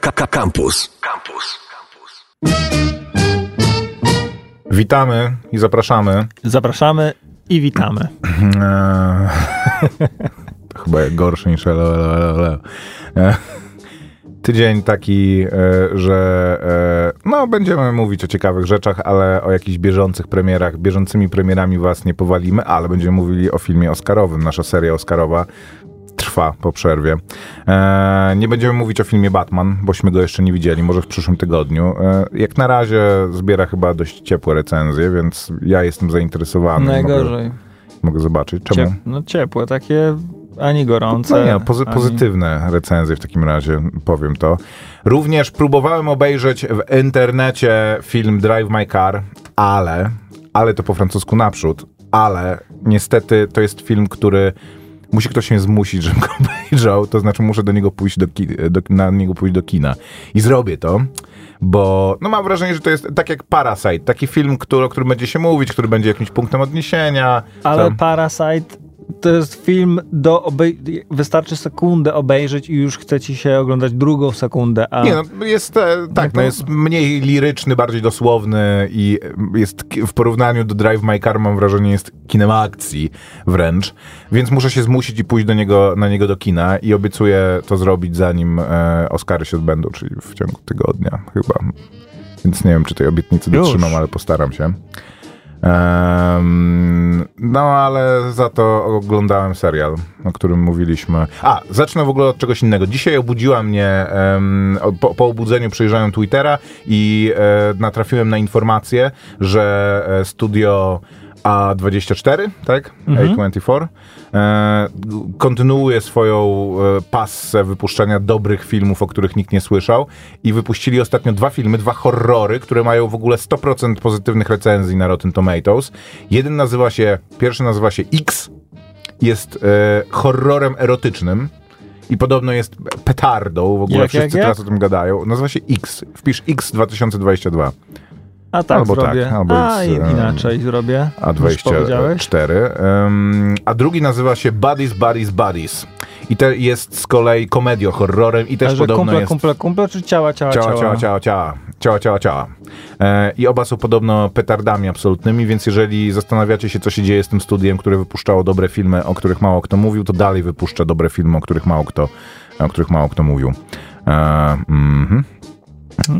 Campus. Campus. Witamy i zapraszamy. Zapraszamy i witamy. To chyba gorsze niż. Eee, Tydzień taki, e, że e, no, będziemy mówić o ciekawych rzeczach, ale o jakichś bieżących premierach. Bieżącymi premierami was nie powalimy, ale będziemy mówili o filmie Oscarowym. Nasza seria Oscarowa trwa po przerwie. E, nie będziemy mówić o filmie Batman, bośmy go jeszcze nie widzieli, może w przyszłym tygodniu. E, jak na razie zbiera chyba dość ciepłe recenzje, więc ja jestem zainteresowany. Najgorzej. Mogę, mogę zobaczyć. Czemu? Ciep no ciepłe, takie ani gorące. No nie, pozy ani... pozytywne recenzje w takim razie, powiem to. Również próbowałem obejrzeć w internecie film Drive My Car, ale, ale to po francusku naprzód, ale niestety to jest film, który musi ktoś mnie zmusić, żebym go obejrzał, to znaczy muszę do niego pójść do, do, na niego pójść do kina. I zrobię to, bo no mam wrażenie, że to jest tak jak Parasite, taki film, który, o którym będzie się mówić, który będzie jakimś punktem odniesienia. Ale tam. Parasite to jest film do obej- wystarczy sekundę obejrzeć i już chce ci się oglądać drugą sekundę. A... Nie, no jest e, tak, no, to... no jest mniej liryczny, bardziej dosłowny i jest w porównaniu do Drive My Car mam wrażenie jest kinem akcji wręcz, więc muszę się zmusić i pójść do niego, na niego do kina i obiecuję to zrobić zanim e, Oscary się odbędą, czyli w ciągu tygodnia chyba. Więc nie wiem, czy tej obietnicy dotrzymam, ale postaram się. No, ale za to oglądałem serial, o którym mówiliśmy. A, zacznę w ogóle od czegoś innego. Dzisiaj obudziła mnie, po, po, obudzeniu przejrzałem Twittera i e, natrafiłem na informację, że e, studio a24, tak? Mhm. A24. E, kontynuuje swoją e, passę wypuszczania dobrych filmów, o których nikt nie słyszał i wypuścili ostatnio dwa filmy, dwa horrory, które mają w ogóle 100% pozytywnych recenzji na Rotten Tomatoes. Jeden nazywa się, pierwszy nazywa się X, jest e, horrorem erotycznym. I podobno jest petardą, w ogóle jak, wszyscy jak, teraz jak? o tym gadają. Nazywa się X. Wpisz X 2022. A tak albo zrobię. Tak, albo a inaczej zrobię. A 24. Um, a drugi nazywa się Buddies, Buddies, Buddies. I to jest z kolei komedią, horrorem i też podobno kumple, jest... kumple, kumple, czy ciała, ciała, ciała? Ciała, ciała, ciała. Ciała, ciała, ciała. E, I oba są podobno petardami absolutnymi, więc jeżeli zastanawiacie się, co się dzieje z tym studiem, które wypuszczało dobre filmy, o których mało kto mówił, to dalej wypuszcza dobre filmy, o których mało kto, o których mało kto mówił. E, mm -hmm.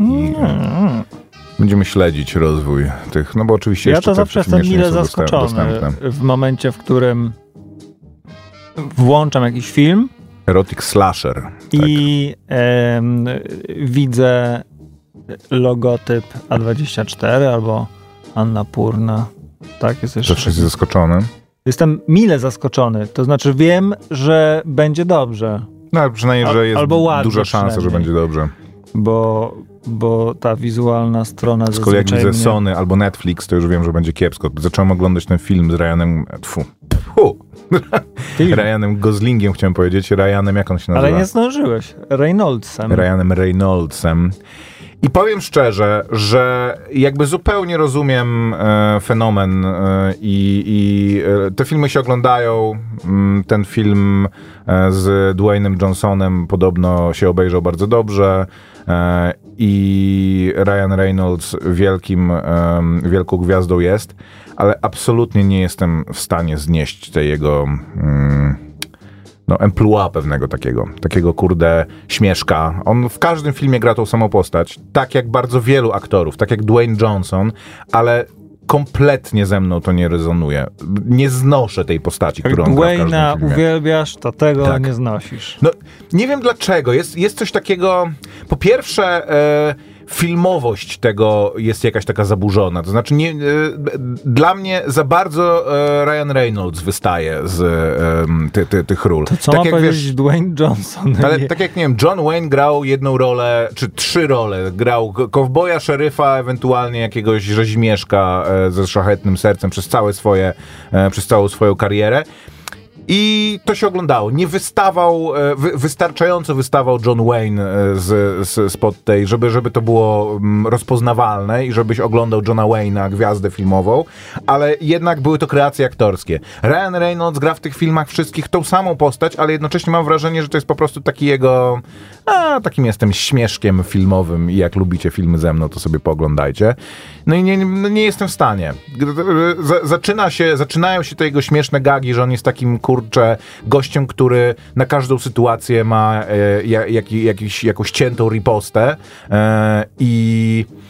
I. Będziemy śledzić rozwój tych, no bo oczywiście Ja to zawsze jestem mile zaskoczony dostępne. w momencie, w którym włączam jakiś film. Erotic slasher. I tak. e, widzę logotyp A24 albo Anna Purna. Tak, jest jeszcze. Zawsze jesteś zaskoczony. Jestem mile zaskoczony. To znaczy wiem, że będzie dobrze. No, przynajmniej, że jest Albo duża szansa, że będzie dobrze. Bo bo ta wizualna strona Z kolei jak widzę Sony albo Netflix, to już wiem, że będzie kiepsko. Zacząłem oglądać ten film z Ryanem... Tfu. Tfu. Ryanem Goslingiem chciałem powiedzieć. Ryanem, jak on się nazywa? Ale nie zdążyłeś. Reynoldsem. Ryanem Reynoldsem. I powiem szczerze, że jakby zupełnie rozumiem e, fenomen e, i, e, te filmy się oglądają. Mm, ten film e, z Dwaynem Johnsonem podobno się obejrzał bardzo dobrze. I Ryan Reynolds wielkim, wielką gwiazdą jest, ale absolutnie nie jestem w stanie znieść tej jego mm, no, emploi pewnego takiego, takiego kurde śmieszka. On w każdym filmie gra tą samą postać, tak jak bardzo wielu aktorów, tak jak Dwayne Johnson, ale kompletnie ze mną to nie rezonuje. Nie znoszę tej postaci, którą on Dwayna uwielbiasz, to tego tak. nie znosisz. No, nie wiem dlaczego. Jest, jest coś takiego... Po pierwsze... E, filmowość tego jest jakaś taka zaburzona. To znaczy, nie, e, dla mnie za bardzo e, Ryan Reynolds wystaje z e, ty, ty, tych ról. To co tak ma jak, wiesz, Dwayne Johnson? Ale tak jak, nie wiem, John Wayne grał jedną rolę, czy trzy role. Grał kowboja, szeryfa, ewentualnie jakiegoś rzeźmieszka ze szlachetnym sercem przez całe swoje, przez całą swoją karierę. I to się oglądało. Nie wystawał, e, wy, wystarczająco wystawał John Wayne e, z, z, spod tej, żeby, żeby to było mm, rozpoznawalne i żebyś oglądał Johna Wayne'a, gwiazdę filmową, ale jednak były to kreacje aktorskie. Ryan Reynolds gra w tych filmach wszystkich tą samą postać, ale jednocześnie mam wrażenie, że to jest po prostu taki jego a takim jestem śmieszkiem filmowym i jak lubicie filmy ze mną, to sobie pooglądajcie. No i nie, nie, nie jestem w stanie. Z, zaczyna się, zaczynają się te jego śmieszne gagi, że on jest takim, kurczę, gościem, który na każdą sytuację ma e, jak, jakiś, jakąś ciętą ripostę e, i no,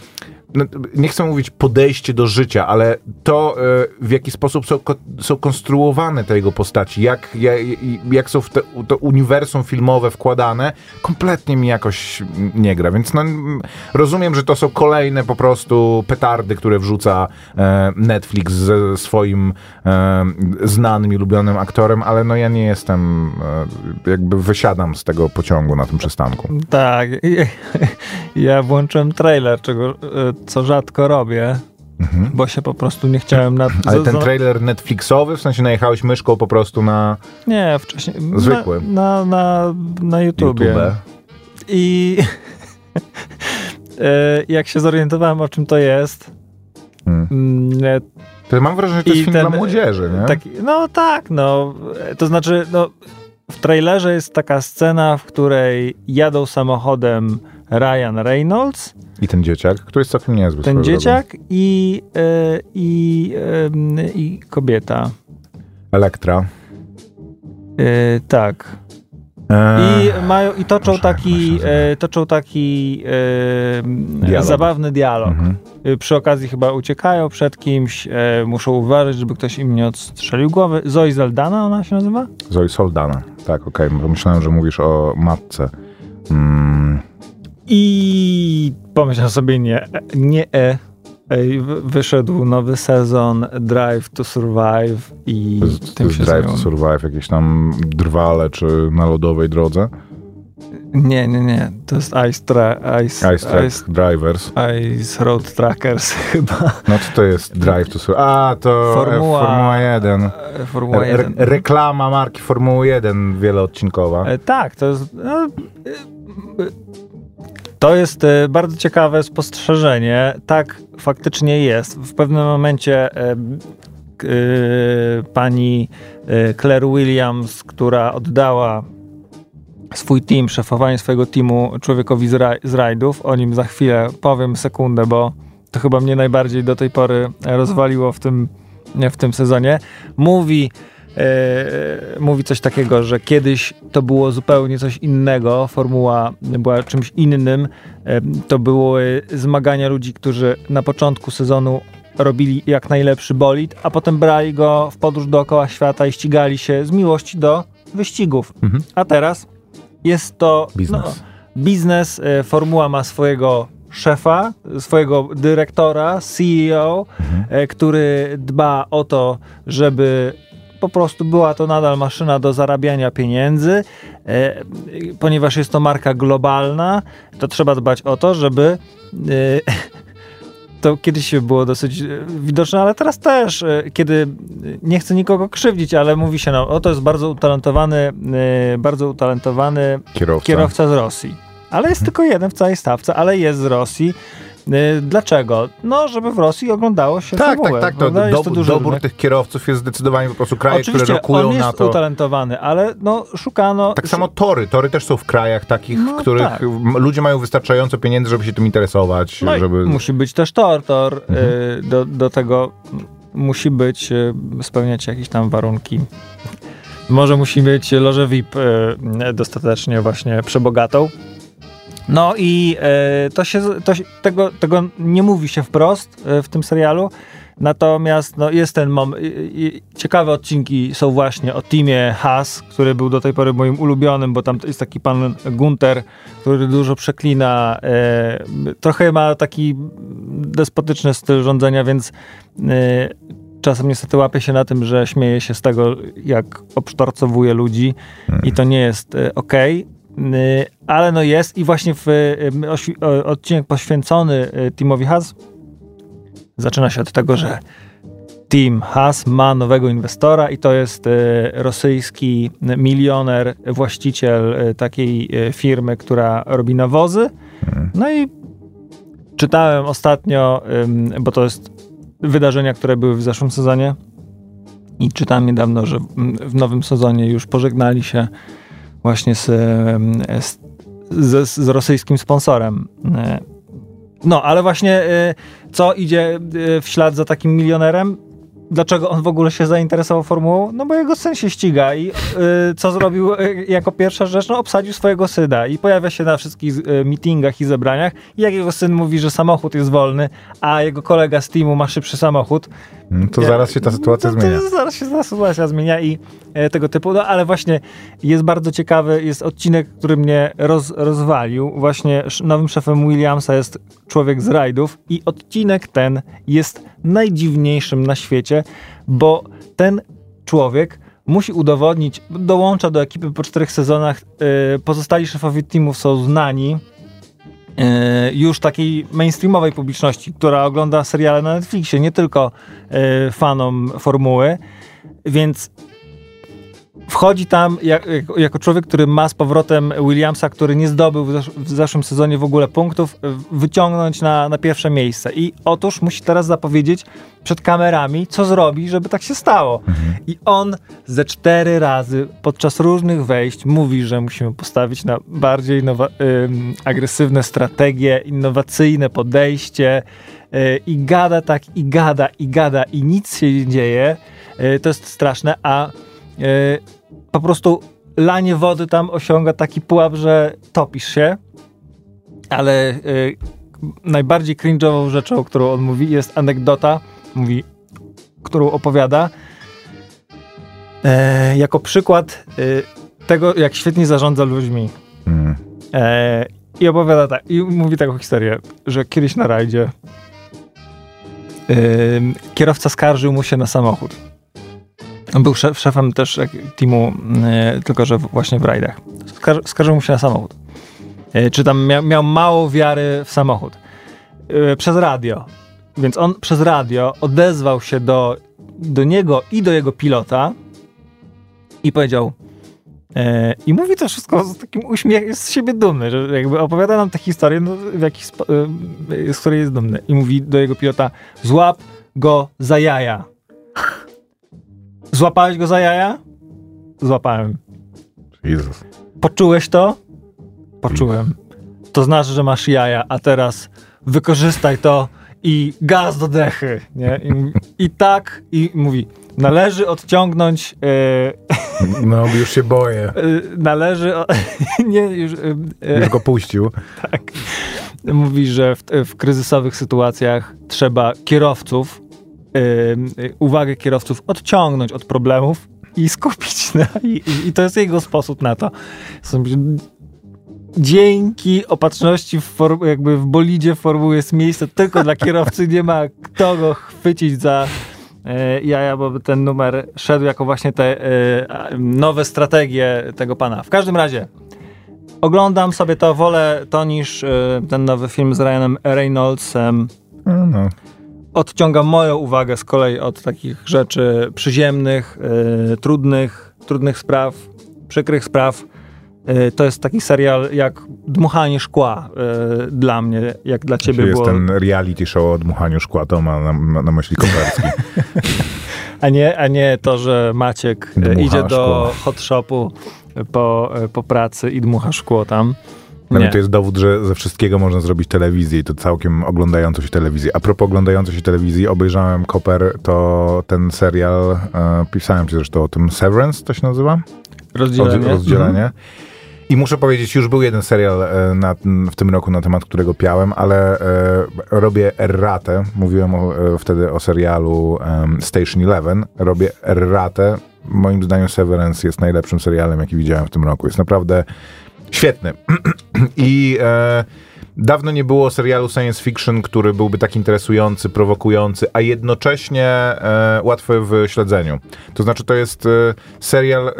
nie chcę mówić podejście do życia, ale to, e, w jaki sposób są, są konstruowane te jego postaci, jak, jak, jak są w te, to uniwersum filmowe wkładane, kompletnie mi jakoś nie gra. Więc no, rozumiem, że to są kolejne po prostu petardy, które wrzuca e, Netflix ze swoim e, znanym i lubionym aktorem, ale no ja nie jestem, jakby wysiadam z tego pociągu na tym przystanku. Tak, ja włączyłem trailer, czego co rzadko robię, mhm. bo się po prostu nie chciałem na... Ale ten trailer Netflixowy, w sensie najechałeś myszką po prostu na... Nie, wcześniej... Zwykły. Na, na, na, na YouTubie. YouTube. I e, jak się zorientowałem, o czym to jest... Hmm. Mm, to mam wrażenie, że to jest film ten, dla młodzieży, nie? Taki, no tak, no. To znaczy, no, w trailerze jest taka scena, w której jadą samochodem Ryan Reynolds. I ten dzieciak, który jest całkiem niezły. Ten dzieciak i, e, i, i kobieta. Elektra. E, tak. Eee, I, mają, I toczą muszę, taki, muszę e, toczą taki e, dialog. zabawny dialog. Mhm. E, przy okazji chyba uciekają przed kimś, e, muszą uważać, żeby ktoś im nie odstrzelił głowy. Zoe Zaldana ona się nazywa? Zoe Soldana, tak, okej. Okay. Myślałem, że mówisz o matce. Mm. I pomyślałem sobie nie, nie e. Wyszedł nowy sezon Drive to Survive i to jest, tym to jest się Drive to Survive, jakieś tam drwale czy na lodowej drodze? Nie, nie, nie. To jest Ice, tra- Ice, Ice, Track Ice Drivers. Ice Road Trackers chyba. No co to jest Drive to Survive? A, to Formuła, Formuła 1. E, Formuła 1. Re- reklama marki Formuły 1 wieloodcinkowa. E, tak, to jest... No, to jest e, bardzo ciekawe spostrzeżenie. Tak faktycznie jest. W pewnym momencie e, e, pani Claire Williams, która oddała swój team, szefowanie swojego teamu człowiekowi z, raj, z rajdów. O nim za chwilę powiem sekundę, bo to chyba mnie najbardziej do tej pory rozwaliło w tym, w tym sezonie. Mówi mówi coś takiego, że kiedyś to było zupełnie coś innego, formuła była czymś innym. E, to były zmagania ludzi, którzy na początku sezonu robili jak najlepszy bolid, a potem brali go w podróż dookoła świata i ścigali się z miłości do wyścigów. Mhm. A teraz jest to biznes. No, biznes. E, formuła ma swojego szefa, swojego dyrektora, CEO, mhm. który dba o to, żeby po prostu była to nadal maszyna do zarabiania pieniędzy. E, ponieważ jest to marka globalna, to trzeba dbać o to, żeby e, to kiedyś było dosyć e, widoczne, ale teraz też, kiedy nie chcę nikogo krzywdzić, ale mówi się, no, o to jest bardzo utalentowany, bardzo utalentowany kierowca, kierowca z Rosji. Ale jest hmm. tylko jeden w całej stawce, ale jest z Rosji dlaczego? No, żeby w Rosji oglądało się Tak, tak, tak. To, do, to dobór tych kierowców jest zdecydowanie po prostu kraje, Oczywiście, które rokują na to. utalentowany, ale no, szukano... Tak samo tory. Tory też są w krajach takich, no, w których tak. ludzie mają wystarczająco pieniędzy, żeby się tym interesować. No żeby... Musi być też tor. Tor y, mhm. y, do, do tego musi być, y, spełniać jakieś tam warunki. Może musi mieć lożę VIP y, dostatecznie właśnie przebogatą. No i e, to się, to tego, tego nie mówi się wprost e, w tym serialu, natomiast no, jest ten moment, ciekawe odcinki są właśnie o teamie Has, który był do tej pory moim ulubionym, bo tam jest taki pan Gunter, który dużo przeklina, e, trochę ma taki despotyczny styl rządzenia, więc e, czasem niestety łapie się na tym, że śmieje się z tego, jak obsztorcowuje ludzi i to nie jest e, ok, Y, ale no jest i właśnie w y, odcinek poświęcony y, Timowi Haas zaczyna się od tego, że Tim Haas ma nowego inwestora i to jest rosyjski milioner, właściciel takiej firmy, która robi nawozy. No i czytałem ostatnio, bo to jest wydarzenia, które były w zeszłym sezonie i czytałem niedawno, że w nowym sezonie już pożegnali się właśnie z, z z, z rosyjskim sponsorem. E, no, ale właśnie e, co idzie e, w ślad za takim milionerem? Dlaczego on w ogóle się zainteresował formułą? No bo jego syn się ściga i y, co zrobił y, jako pierwsza rzecz? No obsadził swojego syna i pojawia się na wszystkich y, meetingach i zebraniach i jak jego syn mówi, że samochód jest wolny, a jego kolega z teamu ma szybszy samochód. No to zaraz się ta sytuacja no, zmienia. zaraz się ta sytuacja zmienia i e, tego typu, no ale właśnie jest bardzo ciekawy, jest odcinek, który mnie roz, rozwalił. Właśnie nowym szefem Williamsa jest człowiek z rajdów i odcinek ten jest najdziwniejszym na świecie, bo ten człowiek musi udowodnić, dołącza do ekipy po czterech sezonach, yy, pozostali szefowie teamów są znani, yy, już takiej mainstreamowej publiczności, która ogląda seriale na Netflixie, nie tylko yy, fanom formuły, więc wchodzi tam jak, jako człowiek, który ma z powrotem Williamsa, który nie zdobył w, zesz w zeszłym sezonie w ogóle punktów, wyciągnąć na, na pierwsze miejsce. I otóż musi teraz zapowiedzieć przed kamerami, co zrobi, żeby tak się stało. Mhm. I on ze cztery razy podczas różnych wejść mówi, że musimy postawić na bardziej agresywne strategie, innowacyjne podejście y, i gada tak, i gada, i gada, i nic się nie dzieje. Y, to jest straszne, a po prostu lanie wody tam osiąga taki pułap, że topisz się, ale e, najbardziej cringe'ową rzeczą, którą on mówi, jest anegdota, mówi, którą opowiada e, jako przykład tego, jak świetnie zarządza ludźmi. Mm. I opowiada tak, i mówi taką historię, że kiedyś na rajdzie kierowca skarżył mu się na samochód. On był szef, szefem też teamu, e, tylko że właśnie w rajdach. Skar skarżył mu się na samochód. E, czy tam mia miał mało wiary w samochód. E, przez radio. Więc on przez radio odezwał się do, do niego i do jego pilota i powiedział i mówi to wszystko z takim uśmiechem, jest z siebie dumny, że jakby opowiada nam tę historię, no, w jakiś z której jest dumny. I mówi do jego pilota, złap go za jaja. Złapałeś go za jaja? Złapałem. Jezus. Poczułeś to? Poczułem. To znaczy, że masz jaja, a teraz wykorzystaj to i gaz do dechy. Nie? I, i tak, i mówi, należy odciągnąć... Yy, no, już się boję. Yy, należy... O, nie, już... Yy, już go puścił. Tak. Mówi, że w, w kryzysowych sytuacjach trzeba kierowców uwagę kierowców odciągnąć od problemów i skupić na... I, i to jest jego sposób na to. Dzięki opatrzności w jakby w bolidzie formuły jest miejsce tylko dla kierowcy, nie ma kto go chwycić za e, jaja, bo ten numer szedł jako właśnie te e, nowe strategie tego pana. W każdym razie oglądam sobie to, wolę to niż e, ten nowy film z Ryanem Reynoldsem. No, no odciąga moją uwagę z kolei od takich rzeczy przyziemnych, yy, trudnych, trudnych spraw, przykrych spraw. Yy, to jest taki serial jak dmuchanie szkła yy, dla mnie, jak dla ciebie jest było. Jest ten reality show o dmuchaniu szkła, to ma na, na myśli Koperski. a, nie, a nie to, że Maciek Dmucha idzie do szkło. hot shopu po, po pracy i dmucha szkło tam. Dla to jest dowód, że ze wszystkiego można zrobić telewizję i to całkiem oglądającą się telewizję. A propos oglądającej się telewizji, obejrzałem Koper, to ten serial, e, pisałem ci zresztą o tym, Severance to się nazywa? Rozdzielenie. rozdzielenie. Mhm. I muszę powiedzieć, już był jeden serial e, na, w tym roku, na temat którego piałem, ale e, robię erratę. Mówiłem o, e, wtedy o serialu Station Eleven. Robię erratę. Moim zdaniem Severance jest najlepszym serialem, jaki widziałem w tym roku. Jest naprawdę Świetny. I e, dawno nie było serialu science fiction, który byłby tak interesujący, prowokujący, a jednocześnie e, łatwy w śledzeniu. To znaczy, to jest e, serial, e,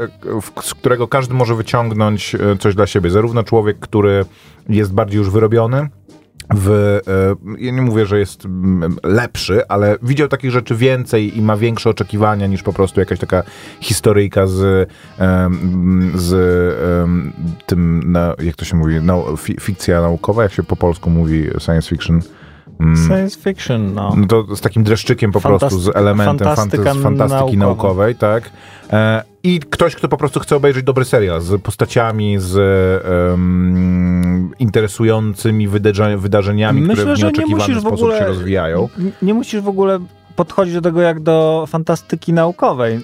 z którego każdy może wyciągnąć e, coś dla siebie. Zarówno człowiek, który jest bardziej już wyrobiony, w, e, ja nie mówię, że jest lepszy, ale widział takich rzeczy więcej i ma większe oczekiwania niż po prostu jakaś taka historyjka z, z tym, jak to się mówi, fikcja naukowa, jak się po polsku mówi science fiction. Mm, Science fiction, no. no to z takim dreszczykiem po prostu, z elementem fantastyka fantasy, fantastyki naukowej, tak. E, I ktoś, kto po prostu chce obejrzeć dobry serial z postaciami, z em, interesującymi wydarzeniami, Myślę, które w nie nieoczekiwany musisz w sposób ogóle- się rozwijają. Nie musisz w ogóle podchodzić do tego jak do fantastyki naukowej.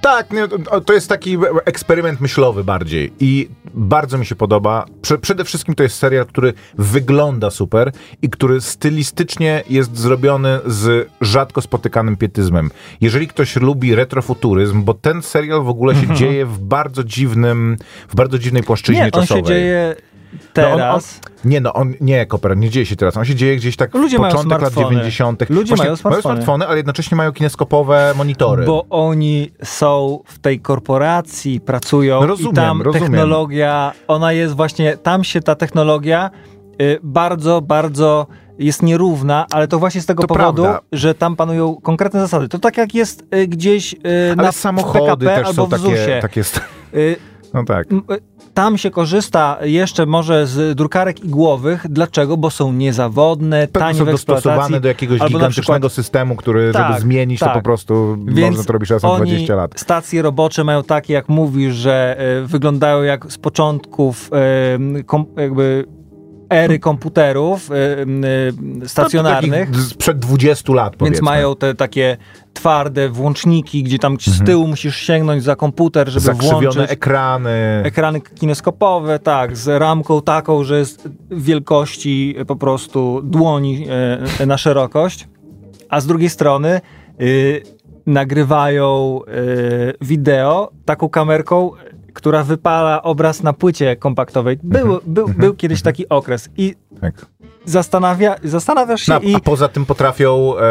Tak, nie, to- jest taki eksperyment myślowy bardziej i bardzo mi się podoba. Prze przede wszystkim to jest serial, który wygląda super i który stylistycznie jest zrobiony z rzadko spotykanym pietyzmem. Jeżeli ktoś lubi retrofuturyzm, bo ten serial w ogóle się dzieje w bardzo dziwnym, w bardzo dziwnej płaszczyźnie Nie, on czasowej. się dzieje No on- teraz. Nie, no on, nie, Koper, nie dzieje się teraz. On się dzieje gdzieś tak Ludzie w mają początek lat smartfony. 90. Ludzie Właśnie, mają smartfony. smartfony, ale jednocześnie mają kineskopowe monitory. Bo oni są w tej korporacji, pracują No rozumiem, i tam rozumiem. technologia, ona jest właśnie, tam się ta technologia y, bardzo, bardzo jest nierówna, ale to właśnie z tego To powodu, prawda. że tam panują konkretne zasady. To tak jak jest y, gdzieś y, ale na samochody PKP też albo są w takie, ZUS-ie. takie... Y, No tak. y, tam się korzysta jeszcze może z drukarek igłowych. Dlaczego? Bo są niezawodne, Pewnie tanie są w dostosowane do jakiegoś albo gigantycznego przykład- systemu, który, Tak, żeby zmienić, to tak. po prostu Więc można to robić raz na oni 20 lat. Stacje robocze mają takie, jak mówisz, że y, wyglądają jak z początków y, kom, jakby ery komputerów y, y, stacjonarnych. No to takich Sprzed 20 lat, Więc powiedzmy. mają te takie twarde włączniki, gdzie tam z tyłu musisz sięgnąć za komputer, żeby Mhm. Zakrzywione włączyć. ekrany. Ekrany kineskopowe, tak, z ramką taką, że jest wielkości po prostu dłoni e, na szerokość, a z drugiej strony y, nagrywają y, wideo taką kamerką, która wypala obraz na płycie kompaktowej. Był, był, był kiedyś taki okres i Tak. Zastanawia, zastanawiasz się No, i... A poza tym potrafią e,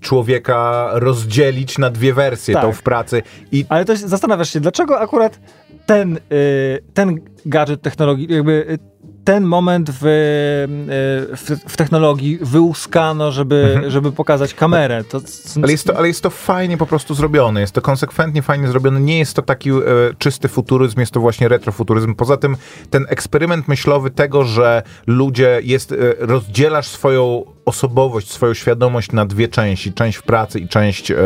człowieka rozdzielić na dwie wersje, Tak. tą w pracy i Ale to jest- zastanawiasz się, dlaczego akurat ten, y, ten gadżet technologii, jakby y, ten moment w, w, w technologii wyłuskano, żeby, żeby pokazać kamerę. To, Mhm. Ale jest, to, ale jest to fajnie po prostu zrobione, jest to konsekwentnie fajnie zrobione. Nie jest to taki e, czysty futuryzm, jest to właśnie retrofuturyzm. Poza tym ten eksperyment myślowy tego, że ludzie jest, e, rozdzielasz swoją osobowość, swoją świadomość na dwie części, część w pracy i część e,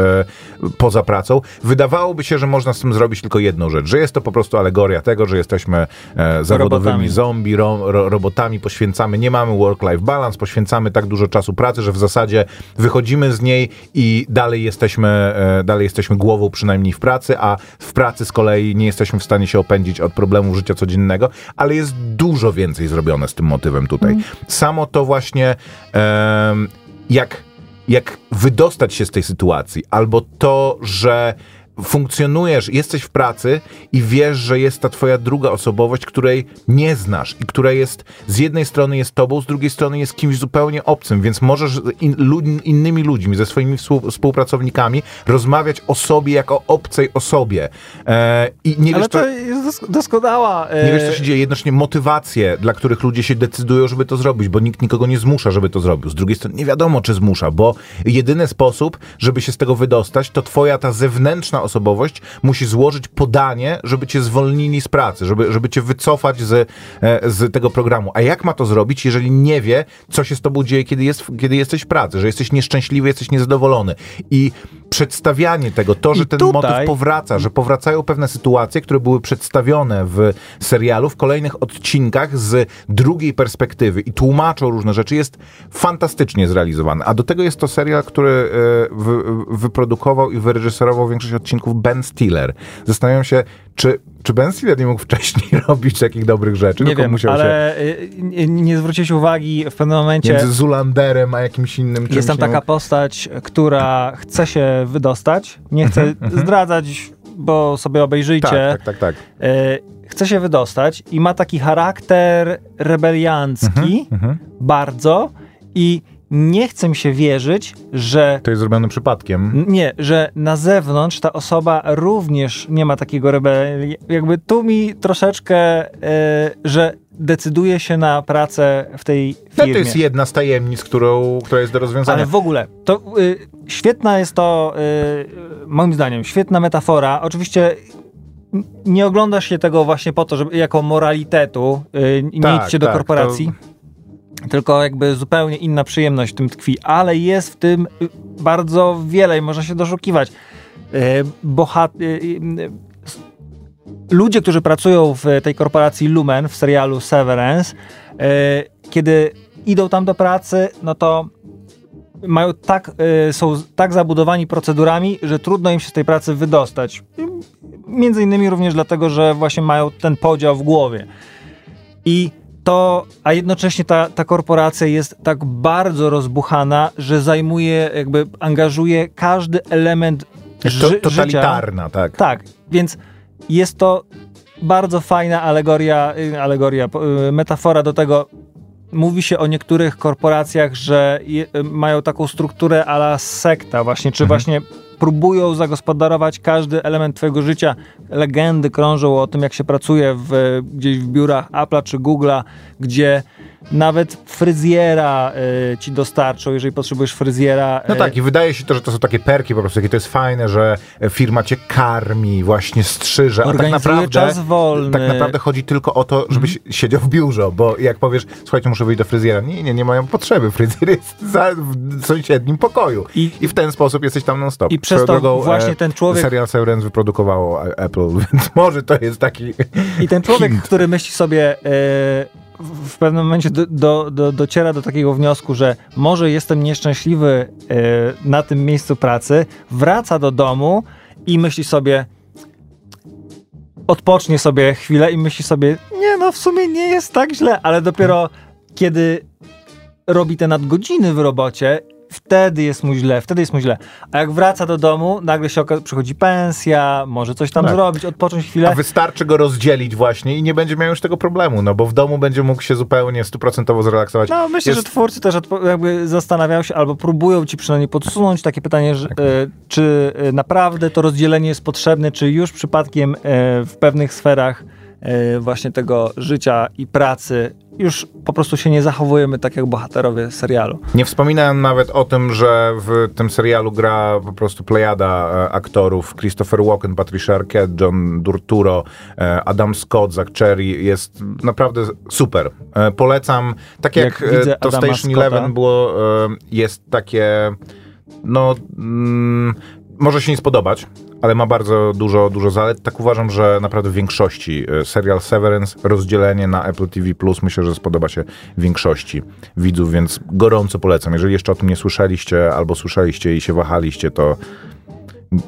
poza pracą. Wydawałoby się, że można z tym zrobić tylko jedną rzecz, że jest to po prostu alegoria tego, że jesteśmy e, zawodowymi Robotami. zombie, ro, ro, robotami, poświęcamy, nie mamy work-life balance, poświęcamy tak dużo czasu pracy, że w zasadzie wychodzimy z niej i dalej jesteśmy, e, dalej jesteśmy głową przynajmniej w pracy, a w pracy z kolei nie jesteśmy w stanie się opędzić od problemów życia codziennego, ale jest dużo więcej zrobione z tym motywem tutaj. Samo to właśnie em, jak, jak wydostać się z tej sytuacji, albo to, że funkcjonujesz, jesteś w pracy i wiesz, że jest ta twoja druga osobowość, której nie znasz i która jest z jednej strony jest tobą, z drugiej strony jest kimś zupełnie obcym, więc możesz z in, lud, innymi ludźmi, ze swoimi współ, współpracownikami rozmawiać o sobie jako obcej osobie. E, I nie Ale wiesz, to to, jest dos- doskonała... e, nie wiesz, co się dzieje. Jednocześnie motywacje, dla których ludzie się decydują, żeby to zrobić, bo nikt nikogo nie zmusza, żeby to zrobił. Z drugiej strony nie wiadomo, czy zmusza, bo jedyny sposób, żeby się z tego wydostać, to twoja ta zewnętrzna osobowość musi złożyć podanie, żeby cię zwolnili z pracy, żeby, żeby cię wycofać z, e, z tego programu. A jak ma to zrobić, jeżeli nie wie, co się z tobą dzieje, kiedy, jest, kiedy jesteś w pracy, że jesteś nieszczęśliwy, jesteś niezadowolony. I przedstawianie tego, to, że I ten tutaj- motyw powraca, że powracają pewne sytuacje, które były przedstawione w serialu, w kolejnych odcinkach z drugiej perspektywy i tłumaczą różne rzeczy, jest fantastycznie zrealizowane. A do tego jest to serial, który e, wy, wyprodukował i wyreżyserował większość odcinków Ben Stiller. Zastanawiam się, czy, czy Ben Stiller nie mógł wcześniej robić takich dobrych rzeczy, Nie tylko wiem, musiał się ale y, nie, nie zwróciłeś uwagi w pewnym momencie... między Zulanderem a jakimś innym Jest tam nie taka mógł- postać, która chce się wydostać. Nie chcę zdradzać, bo sobie obejrzyjcie. Tak, tak, tak, tak. E, chce się wydostać i ma taki charakter rebeliancki Mhm. bardzo i nie chcę mi się wierzyć, że To jest zrobione przypadkiem. nie, że na zewnątrz ta osoba również nie ma takiego rebelii. Jakby tu mi troszeczkę, e, że decyduje się na pracę w tej No, firmie. to jest jedna z tajemnic, którą, która jest do rozwiązania. Ale w ogóle, to y, świetna jest to, y, moim zdaniem, świetna metafora. Oczywiście nie oglądasz się tego właśnie po to, żeby jako moralitetu, y, nie Tak, idźcie do tak, korporacji. Tylko jakby zupełnie inna przyjemność w tym tkwi, ale jest w tym y, bardzo wiele i można się doszukiwać. Y, bohat- y, ludzie, którzy pracują w tej korporacji Lumen w serialu Severance, kiedy idą tam do pracy, no to mają tak, są tak zabudowani procedurami, że trudno im się z tej pracy wydostać. Między innymi również dlatego, że właśnie mają ten podział w głowie. I to, a jednocześnie ta, ta korporacja jest tak bardzo rozbuchana, że zajmuje, jakby angażuje każdy element Jest ży- to, życia. totalitarna, tak. Tak, więc jest to bardzo fajna alegoria, y, alegoria, y, metafora do tego. Mówi się o niektórych korporacjach, że je, y, mają taką strukturę ala sekta właśnie, czy właśnie próbują zagospodarować każdy element twojego życia. Legendy krążą o tym, jak się pracuje w, gdzieś w biurach Apple'a czy Google'a, gdzie nawet fryzjera y, ci dostarczą, jeżeli potrzebujesz fryzjera. No y, tak, i wydaje się to, że to są takie perki po prostu, jakie to jest fajne, że firma cię karmi, właśnie strzyże, a tak naprawdę, czas wolny. tak naprawdę chodzi tylko o to, żebyś siedział w biurze, bo jak powiesz, słuchajcie, muszę wyjść do fryzjera, nie, nie, nie mają potrzeby, fryzjer jest za, w sąsiednim pokoju I- I, w ten sposób jesteś tam non-stop. I przez to właśnie e, ten człowiek- Serial Severance wyprodukowało Apple, więc może to jest taki... I ten człowiek, hint. który myśli sobie, e, w pewnym momencie do, do, do, dociera do takiego wniosku, że może jestem nieszczęśliwy e, na tym miejscu pracy, wraca do domu i myśli sobie, odpocznie sobie chwilę i myśli sobie, nie no, w sumie nie jest tak źle, ale dopiero kiedy robi te nadgodziny w robocie, wtedy jest mu źle, wtedy jest mu źle. A jak wraca do domu, nagle się przychodzi pensja, może coś tam Tak. zrobić, odpocząć chwilę. A wystarczy go rozdzielić właśnie i nie będzie miał już tego problemu, no bo w domu będzie mógł się zupełnie stuprocentowo zrelaksować. No, myślę, Jest- że twórcy też jakby zastanawiają się albo próbują ci przynajmniej podsunąć takie pytanie, że, Tak. e, czy e, naprawdę to rozdzielenie jest potrzebne, czy już przypadkiem e, w pewnych sferach właśnie tego życia i pracy już po prostu się nie zachowujemy tak jak bohaterowie serialu. Nie wspominałem nawet o tym, że w tym serialu gra po prostu plejada e, aktorów. Christopher Walken, Patricia Arquette, John Turturro, e, Adam Scott, Zach Cherry. Jest naprawdę super. E, Polecam. Tak jak, Jak widzę to Adama Station Scotta. Eleven było, jest takie no mm, może się nie spodobać, ale ma bardzo dużo, dużo zalet. Tak uważam, że naprawdę w większości e, serial Severance, rozdzielenie na Apple TV+, myślę, że spodoba się większości widzów, więc gorąco polecam. Jeżeli jeszcze o tym nie słyszeliście, albo słyszeliście i się wahaliście, to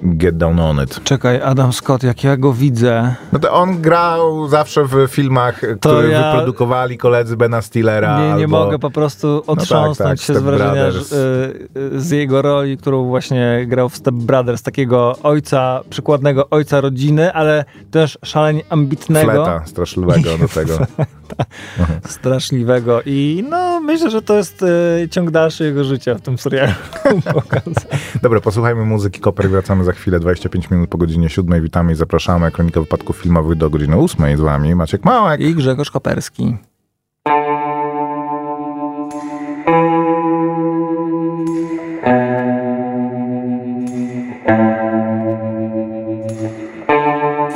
get down on it. Czekaj, Adam Scott, jak ja go widzę, No to on grał zawsze w filmach, które ja- wyprodukowali koledzy Bena Stillera. nie, nie albo... mogę po prostu otrząsnąć tak, się Step z wrażenia Brothers. y, y, z jego roli, którą właśnie grał w Step Brothers, takiego ojca, przykładnego ojca rodziny, ale też szalenie ambitnego, Fleta straszliwego do tego. straszliwego i no myślę, że to jest y, ciąg dalszy jego życia w tym serialu. Dobra, posłuchajmy muzyki Koper i wracamy za chwilę, 25 minut po godzinie 7. Witamy i zapraszamy. Kronika wypadków filmowych do godziny 8. Z wami Maciek Małek. I Grzegorz Koperski.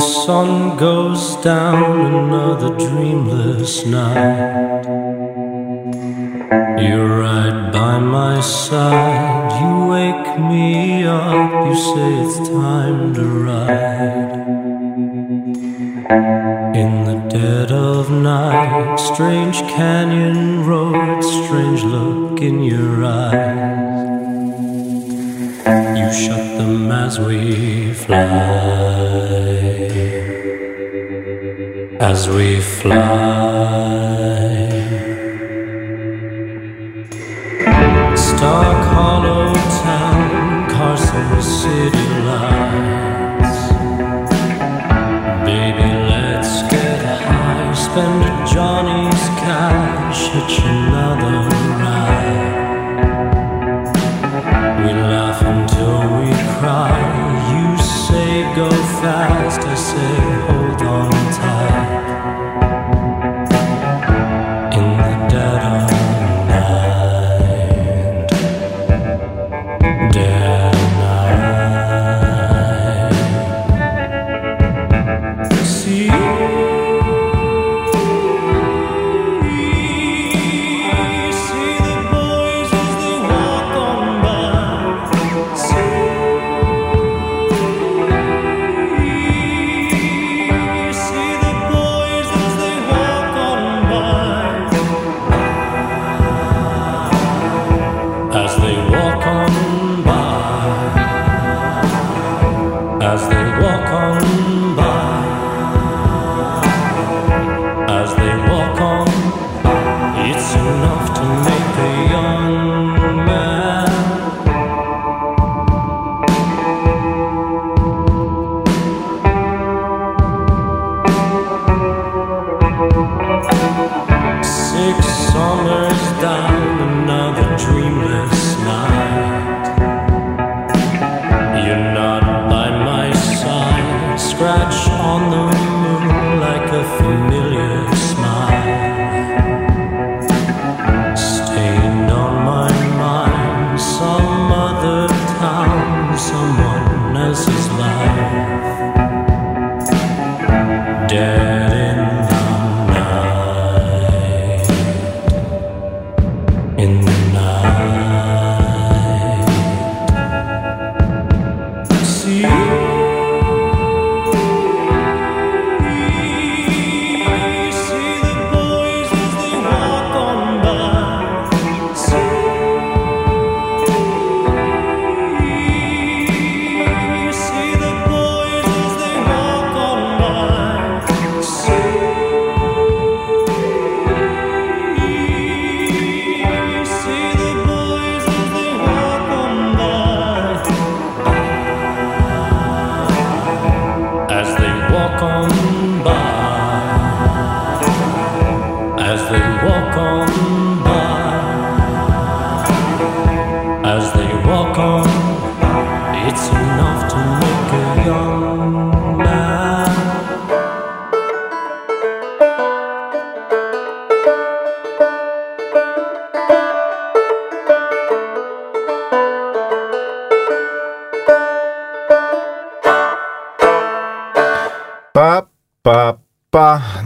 Sun goes down another dreamless night. You're my side. You wake me up. You say it's time to ride. In the dead of night, strange canyon road, strange look in your eyes. You shut them as we fly. As we fly. Baby, let's get high. Spend Johnny's cash, hitch another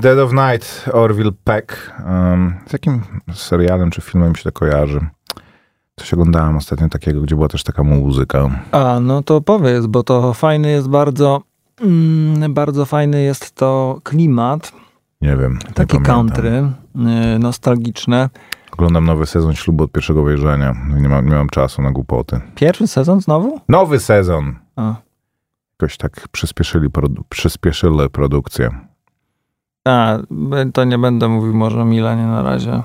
Dead of Night, Orville Peck. Um, z jakim serialem czy filmem mi się to kojarzy? Coś oglądałem ostatnio takiego, gdzie była też taka muzyka. A, no to powiedz, bo to fajny jest bardzo, mm, bardzo fajny jest to klimat, Nie wiem. takie country, y, nostalgiczne. Oglądam nowy sezon ślubu od pierwszego wejrzenia. Nie mam, nie mam czasu na głupoty. Pierwszy sezon znowu? Nowy sezon! A, Jakoś tak przyspieszyli, produ- przyspieszyli produkcję. A, to nie będę mówił może o Milanie na razie.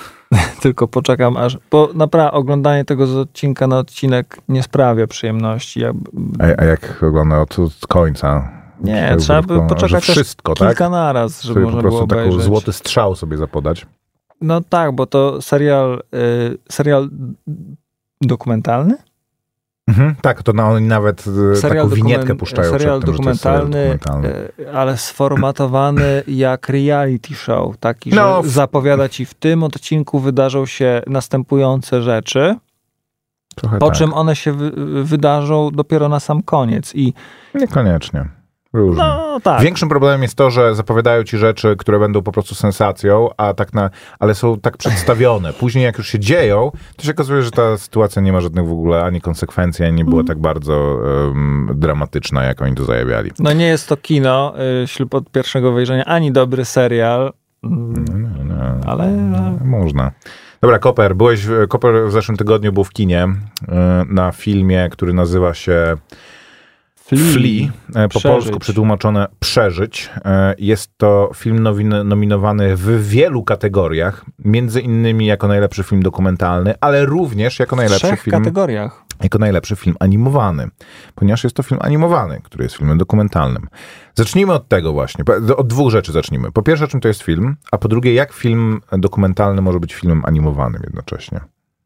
Tylko poczekam aż. Bo naprawdę oglądanie tego z odcinka na odcinek nie sprawia przyjemności. Ja, A, a jak oglądam od, od końca? nie, trzeba by poczekać wszystko, tak? kilka naraz, żeby Sobie można po było prostu taką obejrzeć. złoty strzał sobie zapodać. No tak, bo to serial, y, serial dokumentalny? Mhm, tak, to oni nawet e, Serial taką winietkę puszczają serial przed tym, że to jest serial dokumentalny, dokumentalny. y, ale sformatowany jak reality show. Taki, że No, w- zapowiada ci w tym odcinku wydarzą się następujące rzeczy, po tak. czym one się wy, wydarzą dopiero na sam koniec. I Niekoniecznie. Różnie. no tak. Większym problemem jest to, że zapowiadają ci rzeczy, które będą po prostu sensacją, a tak na, ale są tak przedstawione. Później jak już się dzieją, to się okazuje, że ta sytuacja nie ma żadnych w ogóle ani konsekwencji, ani nie była tak bardzo em, dramatyczna, jak oni to zajawiali. No nie jest to kino, y, ślub od pierwszego wejrzenia, ani dobry serial, mm, No, no, no. ale Można. Dobra, Koper, byłeś, w- Koper w zeszłym tygodniu był w kinie e, na filmie, który nazywa się Flea. E, po Przeżyć. polsku przetłumaczone Przeżyć. E, Jest to film nominowany w wielu kategoriach, między innymi jako najlepszy film dokumentalny, ale również jako w najlepszy trzech film, kategoriach. jako najlepszy film animowany, ponieważ jest to film animowany, który jest filmem dokumentalnym. Zacznijmy od tego właśnie, od dwóch rzeczy zacznijmy. Po pierwsze, czym to jest film, a po drugie, jak film dokumentalny może być filmem animowanym jednocześnie.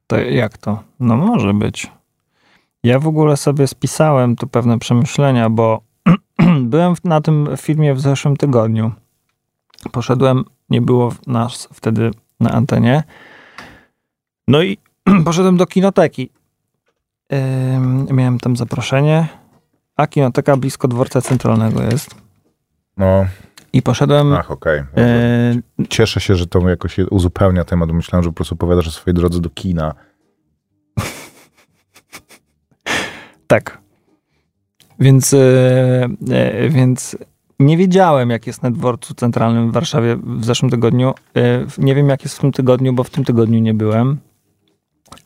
To jak to? No może być. Ja w ogóle sobie spisałem tu pewne przemyślenia, bo byłem na tym filmie w zeszłym tygodniu. Poszedłem, nie było nas wtedy na antenie. No i poszedłem do kinoteki. Ym, miałem tam zaproszenie, a kinoteka blisko dworca centralnego jest. No, I poszedłem. ach, okej. e, Cieszę się, że to jakoś uzupełnia temat. Myślałem, że po prostu opowiadasz o swojej drodze do kina. Tak. Więc, e, więc nie wiedziałem, jak jest na dworcu centralnym w Warszawie w zeszłym tygodniu. W- nie wiem, jak jest w tym tygodniu, bo w tym tygodniu nie byłem.